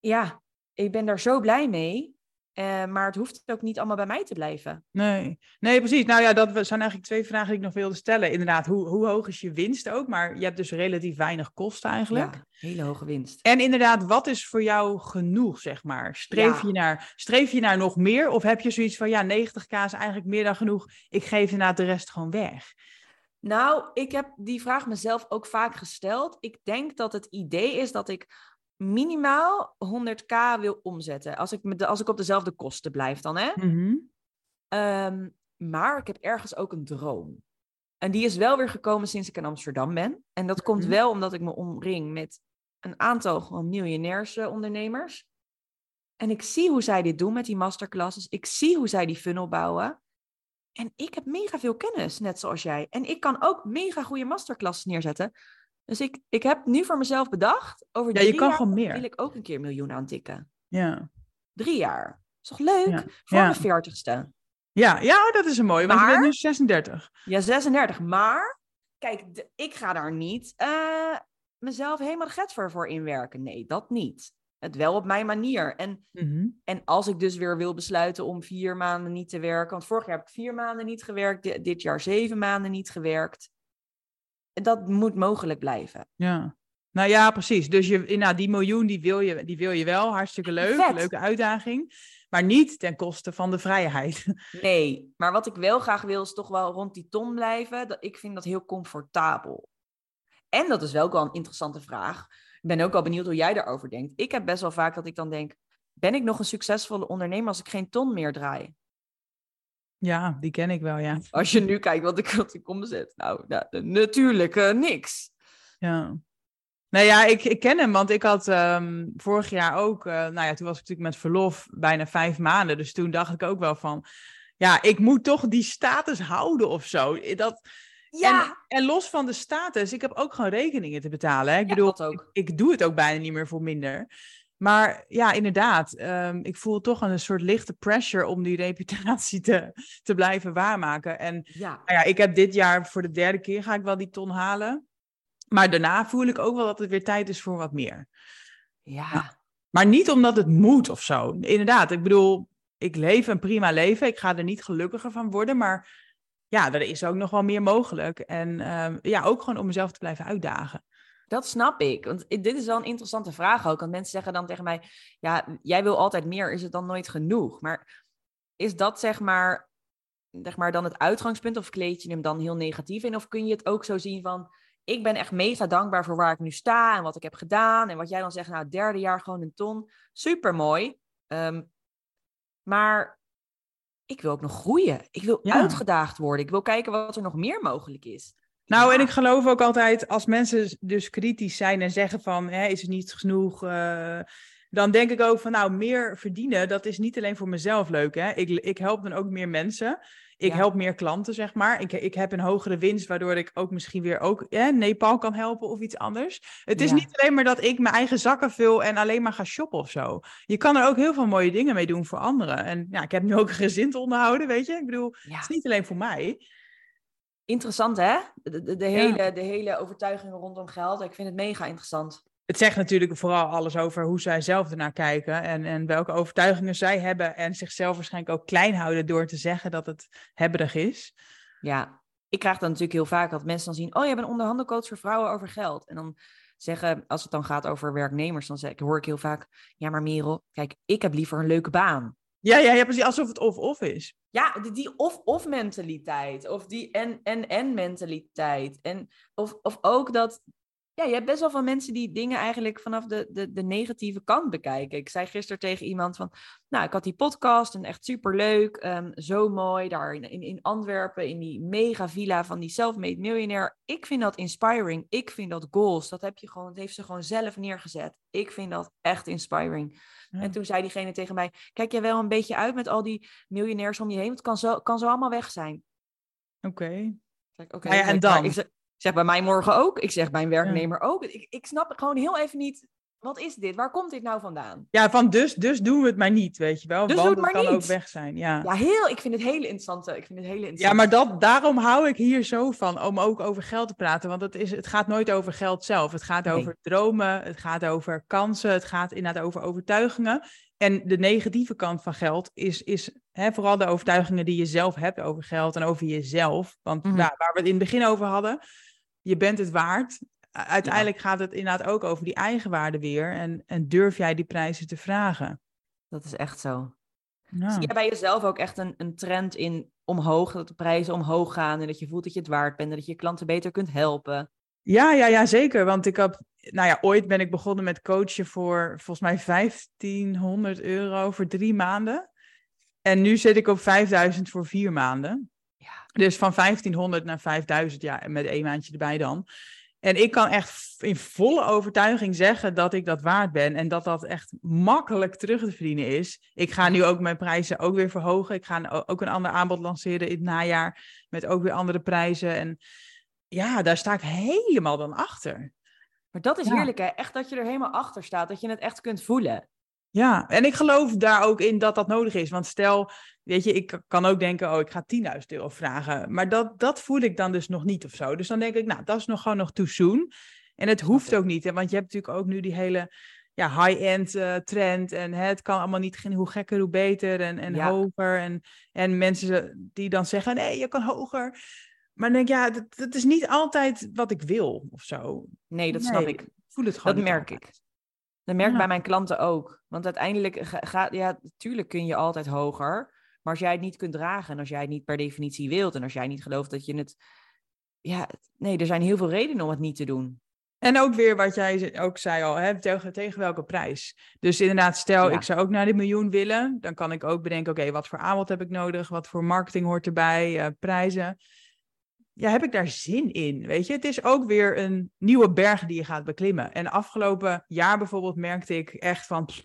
Ja, ik ben daar zo blij mee. Uh, maar het hoeft ook niet allemaal bij mij te blijven. Nee, nee precies. Nou ja, dat zijn eigenlijk twee vragen die ik nog wilde stellen. Inderdaad, hoe, hoe hoog is je winst ook? Maar je hebt dus relatief weinig kosten eigenlijk. Ja, hele hoge winst. En inderdaad, wat is voor jou genoeg, zeg maar? Streef, ja. je, naar, streef je naar nog meer? Of heb je zoiets van, ja, 90k is eigenlijk meer dan genoeg. Ik geef inderdaad de rest gewoon weg. Nou, ik heb die vraag mezelf ook vaak gesteld. Ik denk dat het idee is dat ik minimaal 100k wil omzetten. Als ik, met de, als ik op dezelfde kosten blijf dan, hè? Mm-hmm. Um, maar ik heb ergens ook een droom. En die is wel weer gekomen sinds ik in Amsterdam ben. En dat komt wel omdat ik me omring met een aantal gewoon miljonairs ondernemers. En ik zie hoe zij dit doen met die masterclasses. Ik zie hoe zij die funnel bouwen. En ik heb mega veel kennis, net zoals jij. En ik kan ook mega goede masterclasses neerzetten. Dus ik, ik heb nu voor mezelf bedacht, over ja, drie je kan jaar gewoon meer. wil ik ook een keer een miljoen aantikken. Ja. Drie jaar. Is toch leuk? Ja. Voor Ja. mijn veertigste. Ja, ja, dat is een mooie, want je Maar- bent nu 36. Ja, 36. Maar, kijk, ik ga daar niet eh, mezelf helemaal de get voor, voor inwerken. Nee, dat niet. Het wel op mijn manier. En, Mhm. en als ik dus weer wil besluiten om vier maanden niet te werken. Want vorig jaar heb ik vier maanden niet gewerkt. di- Dit jaar zeven maanden niet gewerkt. Dat moet mogelijk blijven. Ja. Nou ja, precies. Dus je, nou, die miljoen die wil, je, die wil je wel. Hartstikke leuk. Vet. Leuke uitdaging. Maar niet ten koste van de vrijheid. Nee, maar wat ik wel graag wil is toch wel rond die ton blijven. Dat, ik vind dat heel comfortabel. En dat is wel ook wel een interessante vraag. Ik ben ook wel benieuwd hoe jij daarover denkt. Ik heb best wel vaak dat ik dan denk, ben ik nog een succesvolle ondernemer als ik geen ton meer draai? Ja, die ken ik wel, ja. Als je nu kijkt wat ik, wat ik omzet. Nou, ja, natuurlijk eh, niks. Ja. Nou ja, ik, ik ken hem, want ik had ehm, vorig jaar ook, eh, nou ja, toen was ik natuurlijk met verlof bijna vijf maanden. Dus toen dacht ik ook wel van, ja, ik moet toch die status houden of zo. Dat, Ja, En los van de status, ik heb ook gewoon rekeningen te betalen. Hè? Ik Ja, bedoel, ook. Ik, ik doe het ook bijna niet meer voor minder. Maar ja, inderdaad, ehm, ik voel toch een soort lichte pressure om die reputatie te, te blijven waarmaken. En ja. nou ja, ik heb dit jaar voor de derde keer ga ik wel die ton halen. Maar daarna voel ik ook wel dat het weer tijd is voor wat meer. ja. Maar niet omdat het moet of zo. Inderdaad, ik bedoel, ik leef een prima leven. Ik ga er niet gelukkiger van worden. Maar ja, er is ook nog wel meer mogelijk. En ehm, ja, ook gewoon om mezelf te blijven uitdagen. Dat snap ik. Want dit is wel een interessante vraag ook. Want mensen zeggen dan tegen mij: Ja, jij wil altijd meer, is het dan nooit genoeg? Maar is dat zeg maar, zeg maar dan het uitgangspunt? Of kleed je hem dan heel negatief in? Of kun je het ook zo zien van: Ik ben echt mega dankbaar voor waar ik nu sta en wat ik heb gedaan. En wat jij dan zegt, nou, het derde jaar gewoon een ton. Super mooi. maar ik wil ook nog groeien. Ik wil Ja. uitgedaagd worden. Ik wil kijken wat er nog meer mogelijk is. Nou, en ik geloof ook altijd, als mensen dus kritisch zijn en zeggen van, hè, is het niet genoeg? eh, dan denk ik ook van, nou, meer verdienen, dat is niet alleen voor mezelf leuk. Hè? Ik, ik help dan ook meer mensen. Ik Ja. help meer klanten, zeg maar. Ik, ik heb een hogere winst, waardoor ik ook misschien weer ook hè, Nepal kan helpen of iets anders. Het is Ja. niet alleen maar dat ik mijn eigen zakken vul en alleen maar ga shoppen of zo. Je kan er ook heel veel mooie dingen mee doen voor anderen. En ja, ik heb nu ook een gezin te onderhouden, weet je. Ik bedoel, Ja. het is niet alleen voor mij. Interessant, hè? De, de, de Ja. hele, de hele overtuigingen rondom geld. Ik vind het mega interessant. het zegt natuurlijk vooral alles over hoe zij zelf ernaar kijken en, en welke overtuigingen zij hebben en zichzelf waarschijnlijk ook klein houden door te zeggen dat het hebberig is. Ja, ik krijg dan natuurlijk heel vaak dat mensen dan zien... oh, je bent een onderhandelcoach voor vrouwen over geld. En dan zeggen, als het dan gaat over werknemers... dan zeg, hoor ik heel vaak... ja, maar Merel, kijk, ik heb liever een leuke baan. Ja, ja, ja, precies, alsof het of-of is. Ja, die, die of-of mentaliteit. Of die en-en-en mentaliteit. En of, of ook dat... Ja, je hebt best wel veel mensen die dingen eigenlijk vanaf de, de, de negatieve kant bekijken. Ik zei gisteren tegen iemand van... Nou, ik had die podcast en echt superleuk. ehm zo mooi, daar in, in, Antwerpen, in die mega villa van die self-made millionaire. Ik vind dat inspiring. Ik vind dat goals. Dat heb je gewoon, dat heeft ze gewoon zelf neergezet. Ik vind dat echt inspiring. Ja. En toen zei diegene tegen mij: Kijk jij wel een beetje uit met al die miljonairs om je heen? Het kan zo, kan zo allemaal weg zijn. Oké. Oké, Nou ja, en dan? Ik zeg, bij mij morgen ook. Ik zeg bij een werknemer ook. Ik, ik snap gewoon heel even niet. Wat is dit? Waar komt dit nou vandaan? Ja, van dus, dus doen we het maar niet, weet je wel. Dus want doe het het maar kan ook weg zijn, ja. Ja, heel. Ik vind het hele interessante. Ik vind het hele Ja, interessant. maar dat, daarom hou ik hier zo van, om ook over geld te praten. Want het, is, het gaat nooit over geld zelf. Het gaat Nee. over dromen, het gaat over kansen, het gaat inderdaad over overtuigingen. En de negatieve kant van geld is, is hè, vooral de overtuigingen die je zelf hebt over geld en over jezelf. Want Mhm. daar, waar we het in het begin over hadden, je bent het waard. Uiteindelijk gaat het inderdaad ook over die eigenwaarde weer. En, en durf jij die prijzen te vragen? Dat is echt zo. Ja. Zie jij bij jezelf ook echt een, een trend in omhoog, dat de prijzen omhoog gaan en dat je voelt dat je het waard bent en dat je je klanten beter kunt helpen? Ja, ja, ja, zeker. Want ik heb, nou ja, ooit ben ik begonnen met coachen voor volgens mij 1500 euro voor drie maanden. En nu zit ik op 5000 voor vier maanden. Dus van 1500 naar 5000, ja, met één maandje erbij dan. En ik kan echt in volle overtuiging zeggen dat ik dat waard ben. En dat dat echt makkelijk terug te verdienen is. Ik ga nu ook mijn prijzen ook weer verhogen. Ik ga ook een ander aanbod lanceren in het najaar. Met ook weer andere prijzen. En ja, daar sta ik helemaal dan achter. Maar dat is Ja. heerlijk, hè? Echt dat je er helemaal achter staat, dat je het echt kunt voelen. Ja, en ik geloof daar ook in dat dat nodig is. Want stel, weet je, ik kan ook denken, oh, ik ga 10.000 euro vragen. Maar dat, dat voel ik dan dus nog niet of zo. Dus dan denk ik, nou, dat is nog gewoon nog too soon. En het hoeft ook niet, hè, want je hebt natuurlijk ook nu die hele ja, high-end eh, trend. En hè, het kan allemaal niet, hoe gekker, hoe beter en, en Ja. hoger. En, en mensen die dan zeggen, nee, je kan hoger. Maar dan denk ik, ja, dat, dat is niet altijd wat ik wil of zo. Nee, dat snap ik. voel het gewoon Dat merk altijd. ik. Dat merk ik Ja. bij mijn klanten ook. Want uiteindelijk ga- gaat, ja, natuurlijk kun je altijd hoger. Maar als jij het niet kunt dragen en als jij het niet per definitie wilt en als jij niet gelooft dat je het. Ja, nee, er zijn heel veel redenen om het niet te doen. En ook weer wat jij ook zei al, hè, tegen, tegen welke prijs. Dus inderdaad, stel Ja. ik zou ook naar de miljoen willen, dan kan ik ook bedenken, oké, wat voor aanbod heb ik nodig? Wat voor marketing hoort erbij? eh, prijzen. Ja, heb ik daar zin in? Weet je, het is ook weer een nieuwe berg die je gaat beklimmen. En afgelopen jaar bijvoorbeeld merkte ik echt van, pff,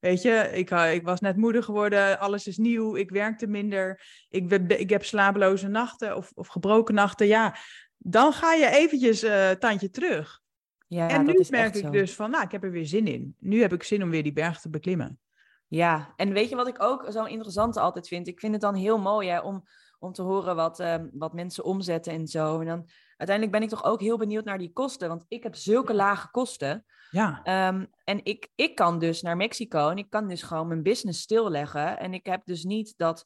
weet je, ik, eh, ik was net moeder geworden, alles is nieuw, ik werkte minder, ik, ik heb slapeloze nachten of, of gebroken nachten. Ja, dan ga je eventjes eh tandje terug. Ja, en nu merk ik zo. dus van, nou, ik heb er weer zin in. Nu heb ik zin om weer die berg te beklimmen. Ja, en weet je wat ik ook zo interessant altijd vind? Ik vind het dan heel mooi hè, om, om te horen wat, ehm, wat mensen omzetten en zo. En dan uiteindelijk ben ik toch ook heel benieuwd naar die kosten. Want ik heb zulke lage kosten. Ja, Ehm, en ik, ik kan dus naar Mexico en ik kan dus gewoon mijn business stilleggen. En ik heb dus niet dat.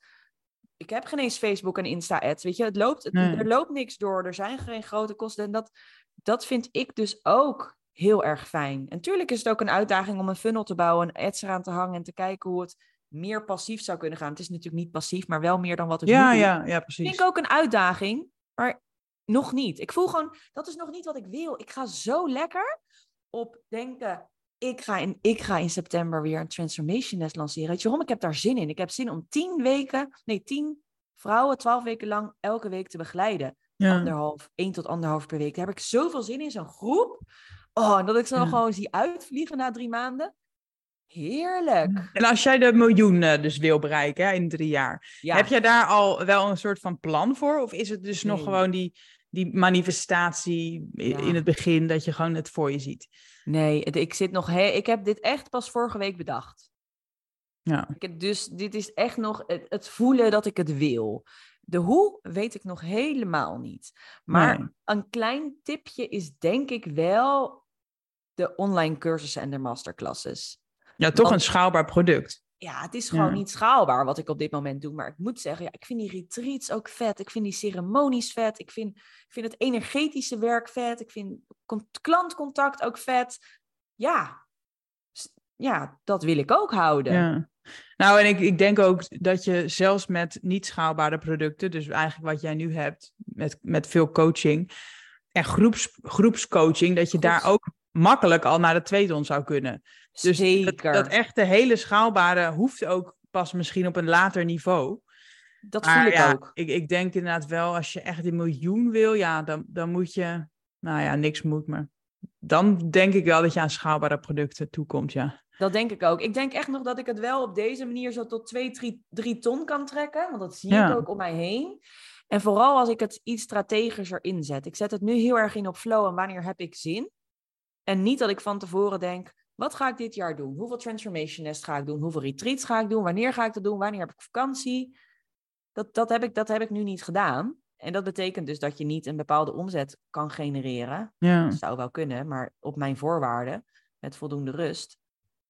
Ik heb geen eens Facebook en Insta-ads. Weet je, het loopt, het- er loopt niks door. Er zijn geen grote kosten. En dat, dat vind ik dus ook heel erg fijn. En tuurlijk is het ook een uitdaging om een funnel te bouwen, en ads eraan te hangen en te kijken hoe het meer passief zou kunnen gaan. Het is natuurlijk niet passief, maar wel meer dan wat het ja, nu ja, ja, Vind precies. ik ook een uitdaging, maar nog niet. Ik voel gewoon, dat is nog niet wat ik wil. Ik ga zo lekker op denken, ik ga in, ik ga in september weer een Transformation Nest lanceren. Weet je waarom? Ik heb daar zin in. Ik heb zin om tien weken, nee, tien vrouwen, twaalf weken lang elke week te begeleiden. Ja. Anderhalf, één tot anderhalf per week. Daar heb ik zoveel zin in, zo'n groep. Oh, en dat ik ze dan Ja. gewoon zie uitvliegen na drie maanden. Heerlijk. En als jij de miljoen eh, dus wil bereiken hè, in drie jaar, Ja. heb jij daar al wel een soort van plan voor? Of is het dus nog gewoon die, die manifestatie Ja. in het begin, dat je gewoon het voor je ziet? Nee, ik zit nog. He ik heb dit echt pas vorige week bedacht. Ja, Ik heb dus dit is echt nog het, het voelen dat ik het wil. De hoe weet ik nog helemaal niet. Maar Nee. een klein tipje is denk ik wel de online cursussen en de masterclasses. ja toch Want- een schaalbaar product. Ja, het is gewoon Ja. niet schaalbaar wat ik op dit moment doe. Maar ik moet zeggen, ja, ik vind die retreats ook vet. Ik vind die ceremonies vet. Ik vind, ik vind het energetische werk vet. Ik vind con- klantcontact ook vet. Ja, ja, dat wil ik ook houden. Ja. Nou, en ik, ik denk ook dat je zelfs met niet schaalbare producten, dus eigenlijk wat jij nu hebt, met, met veel coaching en groeps, groepscoaching, dat je daar ook makkelijk al naar de twee ton zou kunnen. Dus dat, Zeker. dat echte hele schaalbare hoeft ook pas misschien op een later niveau. Dat Maar voel ik ja, ook. Ik, ik denk inderdaad wel, als je echt een miljoen wil, ja, dan, dan moet je, nou ja, niks moet, maar dan denk ik wel dat je aan schaalbare producten toekomt, ja. Dat denk ik ook. Ik denk echt nog dat ik het wel op deze manier zo tot 2, 3, ton kan trekken. Want dat zie Ja. ik ook om mij heen. En vooral als ik het iets strategischer inzet. Ik zet het nu heel erg in op flow en wanneer heb ik zin. En niet dat ik van tevoren denk, wat ga ik dit jaar doen? Hoeveel transformation nest ga ik doen? Hoeveel retreats ga ik doen? Wanneer ga ik dat doen? Wanneer heb ik vakantie? Dat, dat, heb, ik, dat heb ik nu niet gedaan. En dat betekent dus dat je niet een bepaalde omzet kan genereren. Ja, Dat zou wel kunnen, maar op mijn voorwaarden, met voldoende rust.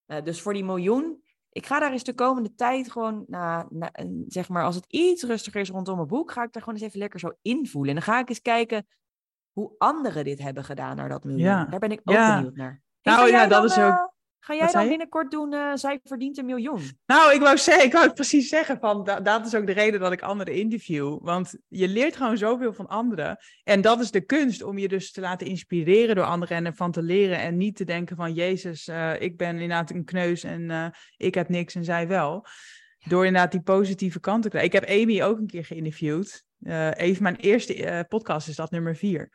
Eh, dus voor die miljoen, ik ga daar eens de komende tijd gewoon, na, na, en zeg maar, als het iets rustiger is rondom mijn boek, ga ik daar gewoon eens even lekker zo invoelen. En dan ga ik eens kijken hoe anderen dit hebben gedaan naar dat miljoen. Ja. Daar ben ik ook Ja. benieuwd naar. Nou, ja, dat dan, is ook- eh, Ga jij dan binnenkort doen, eh, zij verdient een miljoen? Nou, ik wou, zeggen, ik wou het precies zeggen, van, da- dat is ook de reden dat ik anderen interview. Want je leert gewoon zoveel van anderen. En dat is de kunst, om je dus te laten inspireren door anderen en ervan te leren. En niet te denken van, Jezus, eh, ik ben inderdaad een kneus en ik heb niks en zij wel. Door inderdaad die positieve kant te krijgen. Ik heb Amy ook een keer geïnterviewd. Even mijn eerste podcast is dat nummer vier.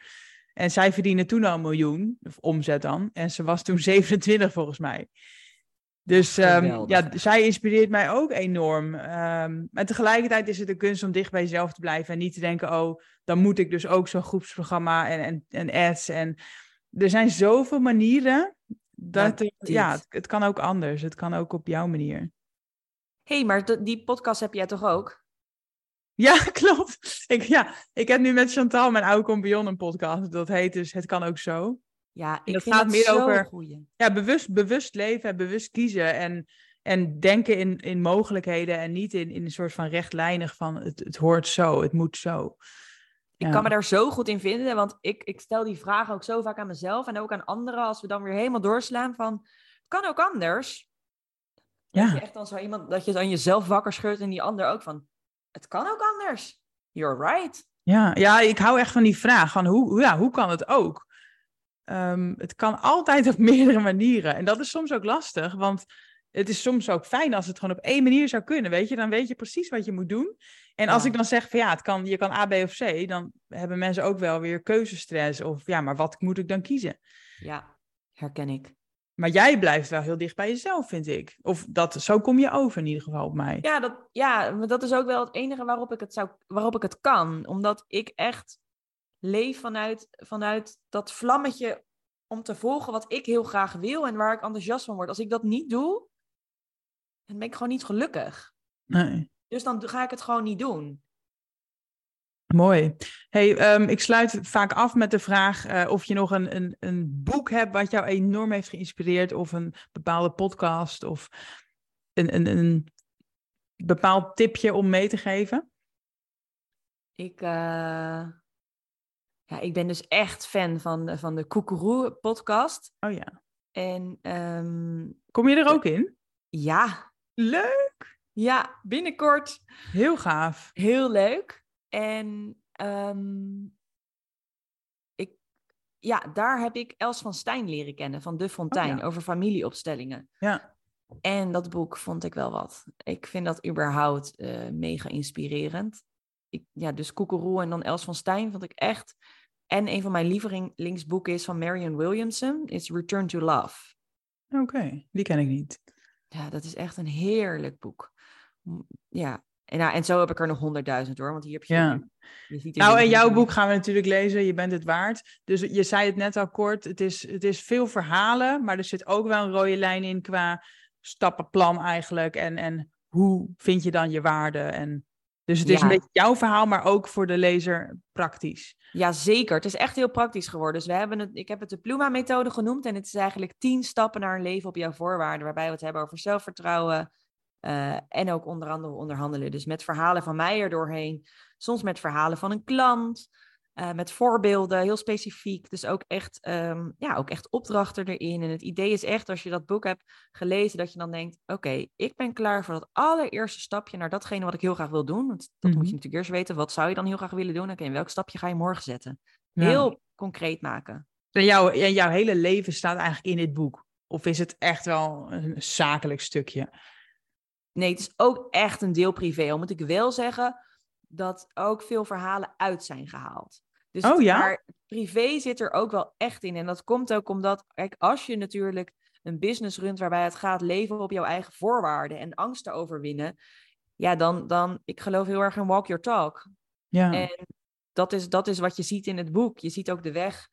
En zij verdiende toen al een miljoen, of omzet dan. En ze was toen 27 volgens mij. Dus ehm, ja, zij inspireert mij ook enorm. Ehm maar tegelijkertijd is het de kunst om dicht bij jezelf te blijven. En niet te denken, oh, dan moet ik dus ook zo'n groepsprogramma en, en, en ads. En er zijn zoveel manieren. Dat, ja, het, het kan ook anders. Het kan ook op jouw manier. Hé, hey, maar die podcast heb jij toch ook? Ja, klopt. Ik, ja, ik heb nu met Chantal, mijn oude compagnon, een podcast. Dat heet dus Het kan ook zo. Ja, ik dat vind gaat dat meer zo over- goeie. Ja, bewust, bewust leven en bewust kiezen. En, en denken in, in mogelijkheden en niet in, in een soort van rechtlijnig van het, het hoort zo, het moet zo. Ik Ja. kan me daar zo goed in vinden, want ik, ik stel die vraag ook zo vaak aan mezelf en ook aan anderen als we dan weer helemaal doorslaan van, het kan ook anders. Dat je Ja, echt dan zo iemand, dat je dan jezelf wakker scheurt en die ander ook van, het kan ook anders. You're right. ja, ja, ik hou echt van die vraag van hoe, ja, hoe kan het ook? Ehm, het kan altijd op meerdere manieren. En dat is soms ook lastig, want het is soms ook fijn als het gewoon op één manier zou kunnen, weet je? Dan weet je precies wat je moet doen. En als Ja. ik dan zeg van ja, het kan, je kan A, B of C, dan hebben mensen ook wel weer keuzestress. Of ja, maar wat moet ik dan kiezen? Ja, herken ik. Maar jij blijft wel heel dicht bij jezelf, vind ik. Of dat, zo kom je over in ieder geval op mij. Ja, dat, ja, maar dat is ook wel het enige waarop ik het, zou, waarop ik het kan. Omdat ik echt leef vanuit, vanuit dat vlammetje om te volgen wat ik heel graag wil en waar ik enthousiast van word. Als ik dat niet doe, dan ben ik gewoon niet gelukkig. Nee. Dus dan ga ik het gewoon niet doen. Mooi. Hey, ehm, ik sluit vaak af met de vraag eh, of je nog een, een, een boek hebt wat jou enorm heeft geïnspireerd, of een bepaalde podcast, of een, een, een bepaald tipje om mee te geven. Ik, eh, ja, ik ben dus echt fan van, de- van de Koekeroe podcast. Oh ja. En ehm, Kom je er ook in? ja, Leuk. ja, binnenkort Heel gaaf. Heel leuk. En ehm, ik, ja, daar heb ik Els van Stijn leren kennen, van De Fontein, ja. over familieopstellingen. Ja. En dat boek vond ik wel wat. Ik vind dat überhaupt eh, mega inspirerend. Ik, ja, dus Koekeroe en dan Els van Stijn vond ik echt. En een van mijn lievelingsboeken is van Marion Williamson, is Return to Love. Oké, die ken ik niet. Ja, dat is echt een heerlijk boek. Ja, en, nou, en zo heb ik er nog honderdduizend hoor, want hier heb je... Ja. je ziet Nou, en jouw boek gaan we natuurlijk lezen. Je bent het waard. Dus je zei het net al kort. Het is, het is veel verhalen, maar er zit ook wel een rode lijn in qua stappenplan eigenlijk. En, en hoe vind je dan je waarde? En, dus het is Ja. een beetje jouw verhaal, maar ook voor de lezer praktisch. Ja, zeker. Het is echt heel praktisch geworden. Dus we hebben het, ik heb het de Pluma-methode genoemd. En het is eigenlijk tien stappen naar een leven op jouw voorwaarden. Waarbij we het hebben over zelfvertrouwen. Eh, en ook onder andere onderhandelen. Dus met verhalen van mij er doorheen. Soms met verhalen van een klant. eh, met voorbeelden, heel specifiek. Dus ook echt, ehm, ja, ook echt opdrachten erin. En het idee is echt, als je dat boek hebt gelezen, dat je dan denkt: oké, ik ben klaar voor dat allereerste stapje naar datgene wat ik heel graag wil doen. Want dat moet Mhm. je natuurlijk eerst weten. Wat zou je dan heel graag willen doen? Oké, en welk stapje ga je morgen zetten? Ja. Heel concreet maken. En, jouw, en jouw hele leven staat eigenlijk in dit boek. Of is het echt wel een zakelijk stukje? Nee, het is ook echt een deel privé. Al moet ik wel zeggen dat ook veel verhalen uit zijn gehaald. Dus Oh ja? Maar privé zit er ook wel echt in. En dat komt ook omdat, kijk, als je natuurlijk een business runt waarbij het gaat leven op jouw eigen voorwaarden en angsten overwinnen, ja, dan, dan, ik geloof heel erg in walk your talk. Ja. En dat is, dat is wat je ziet in het boek. Je ziet ook de weg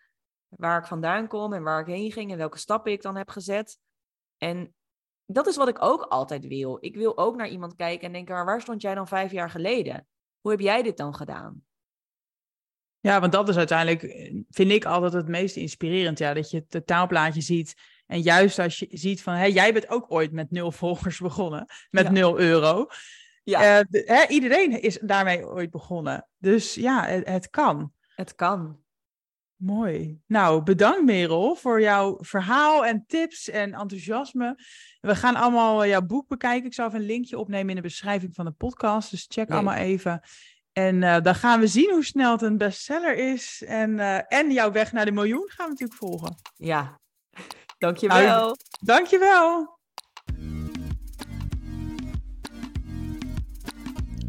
waar ik vandaan kom en waar ik heen ging en welke stappen ik dan heb gezet. En dat is wat ik ook altijd wil. Ik wil ook naar iemand kijken en denken, maar waar stond jij dan vijf jaar geleden? Hoe heb jij dit dan gedaan? Ja, want dat is uiteindelijk, eh, vind ik altijd het meest inspirerend. Ja, dat je het totaalplaatje ziet. En juist als je ziet van, hé, jij bent ook ooit met nul volgers begonnen. Met Ja. nul euro. Ja, Eh, de- hè, iedereen is daarmee ooit begonnen. Dus ja, het, het kan. het kan. Mooi. Nou, bedankt Merel voor jouw verhaal en tips en enthousiasme. We gaan allemaal eh, jouw boek bekijken. Ik zal even een linkje opnemen in de beschrijving van de podcast. Dus check allemaal even. En eh, dan gaan we zien hoe snel het een bestseller is. En, eh, en jouw weg naar de miljoen gaan we natuurlijk volgen. Ja, dankjewel. Dankjewel.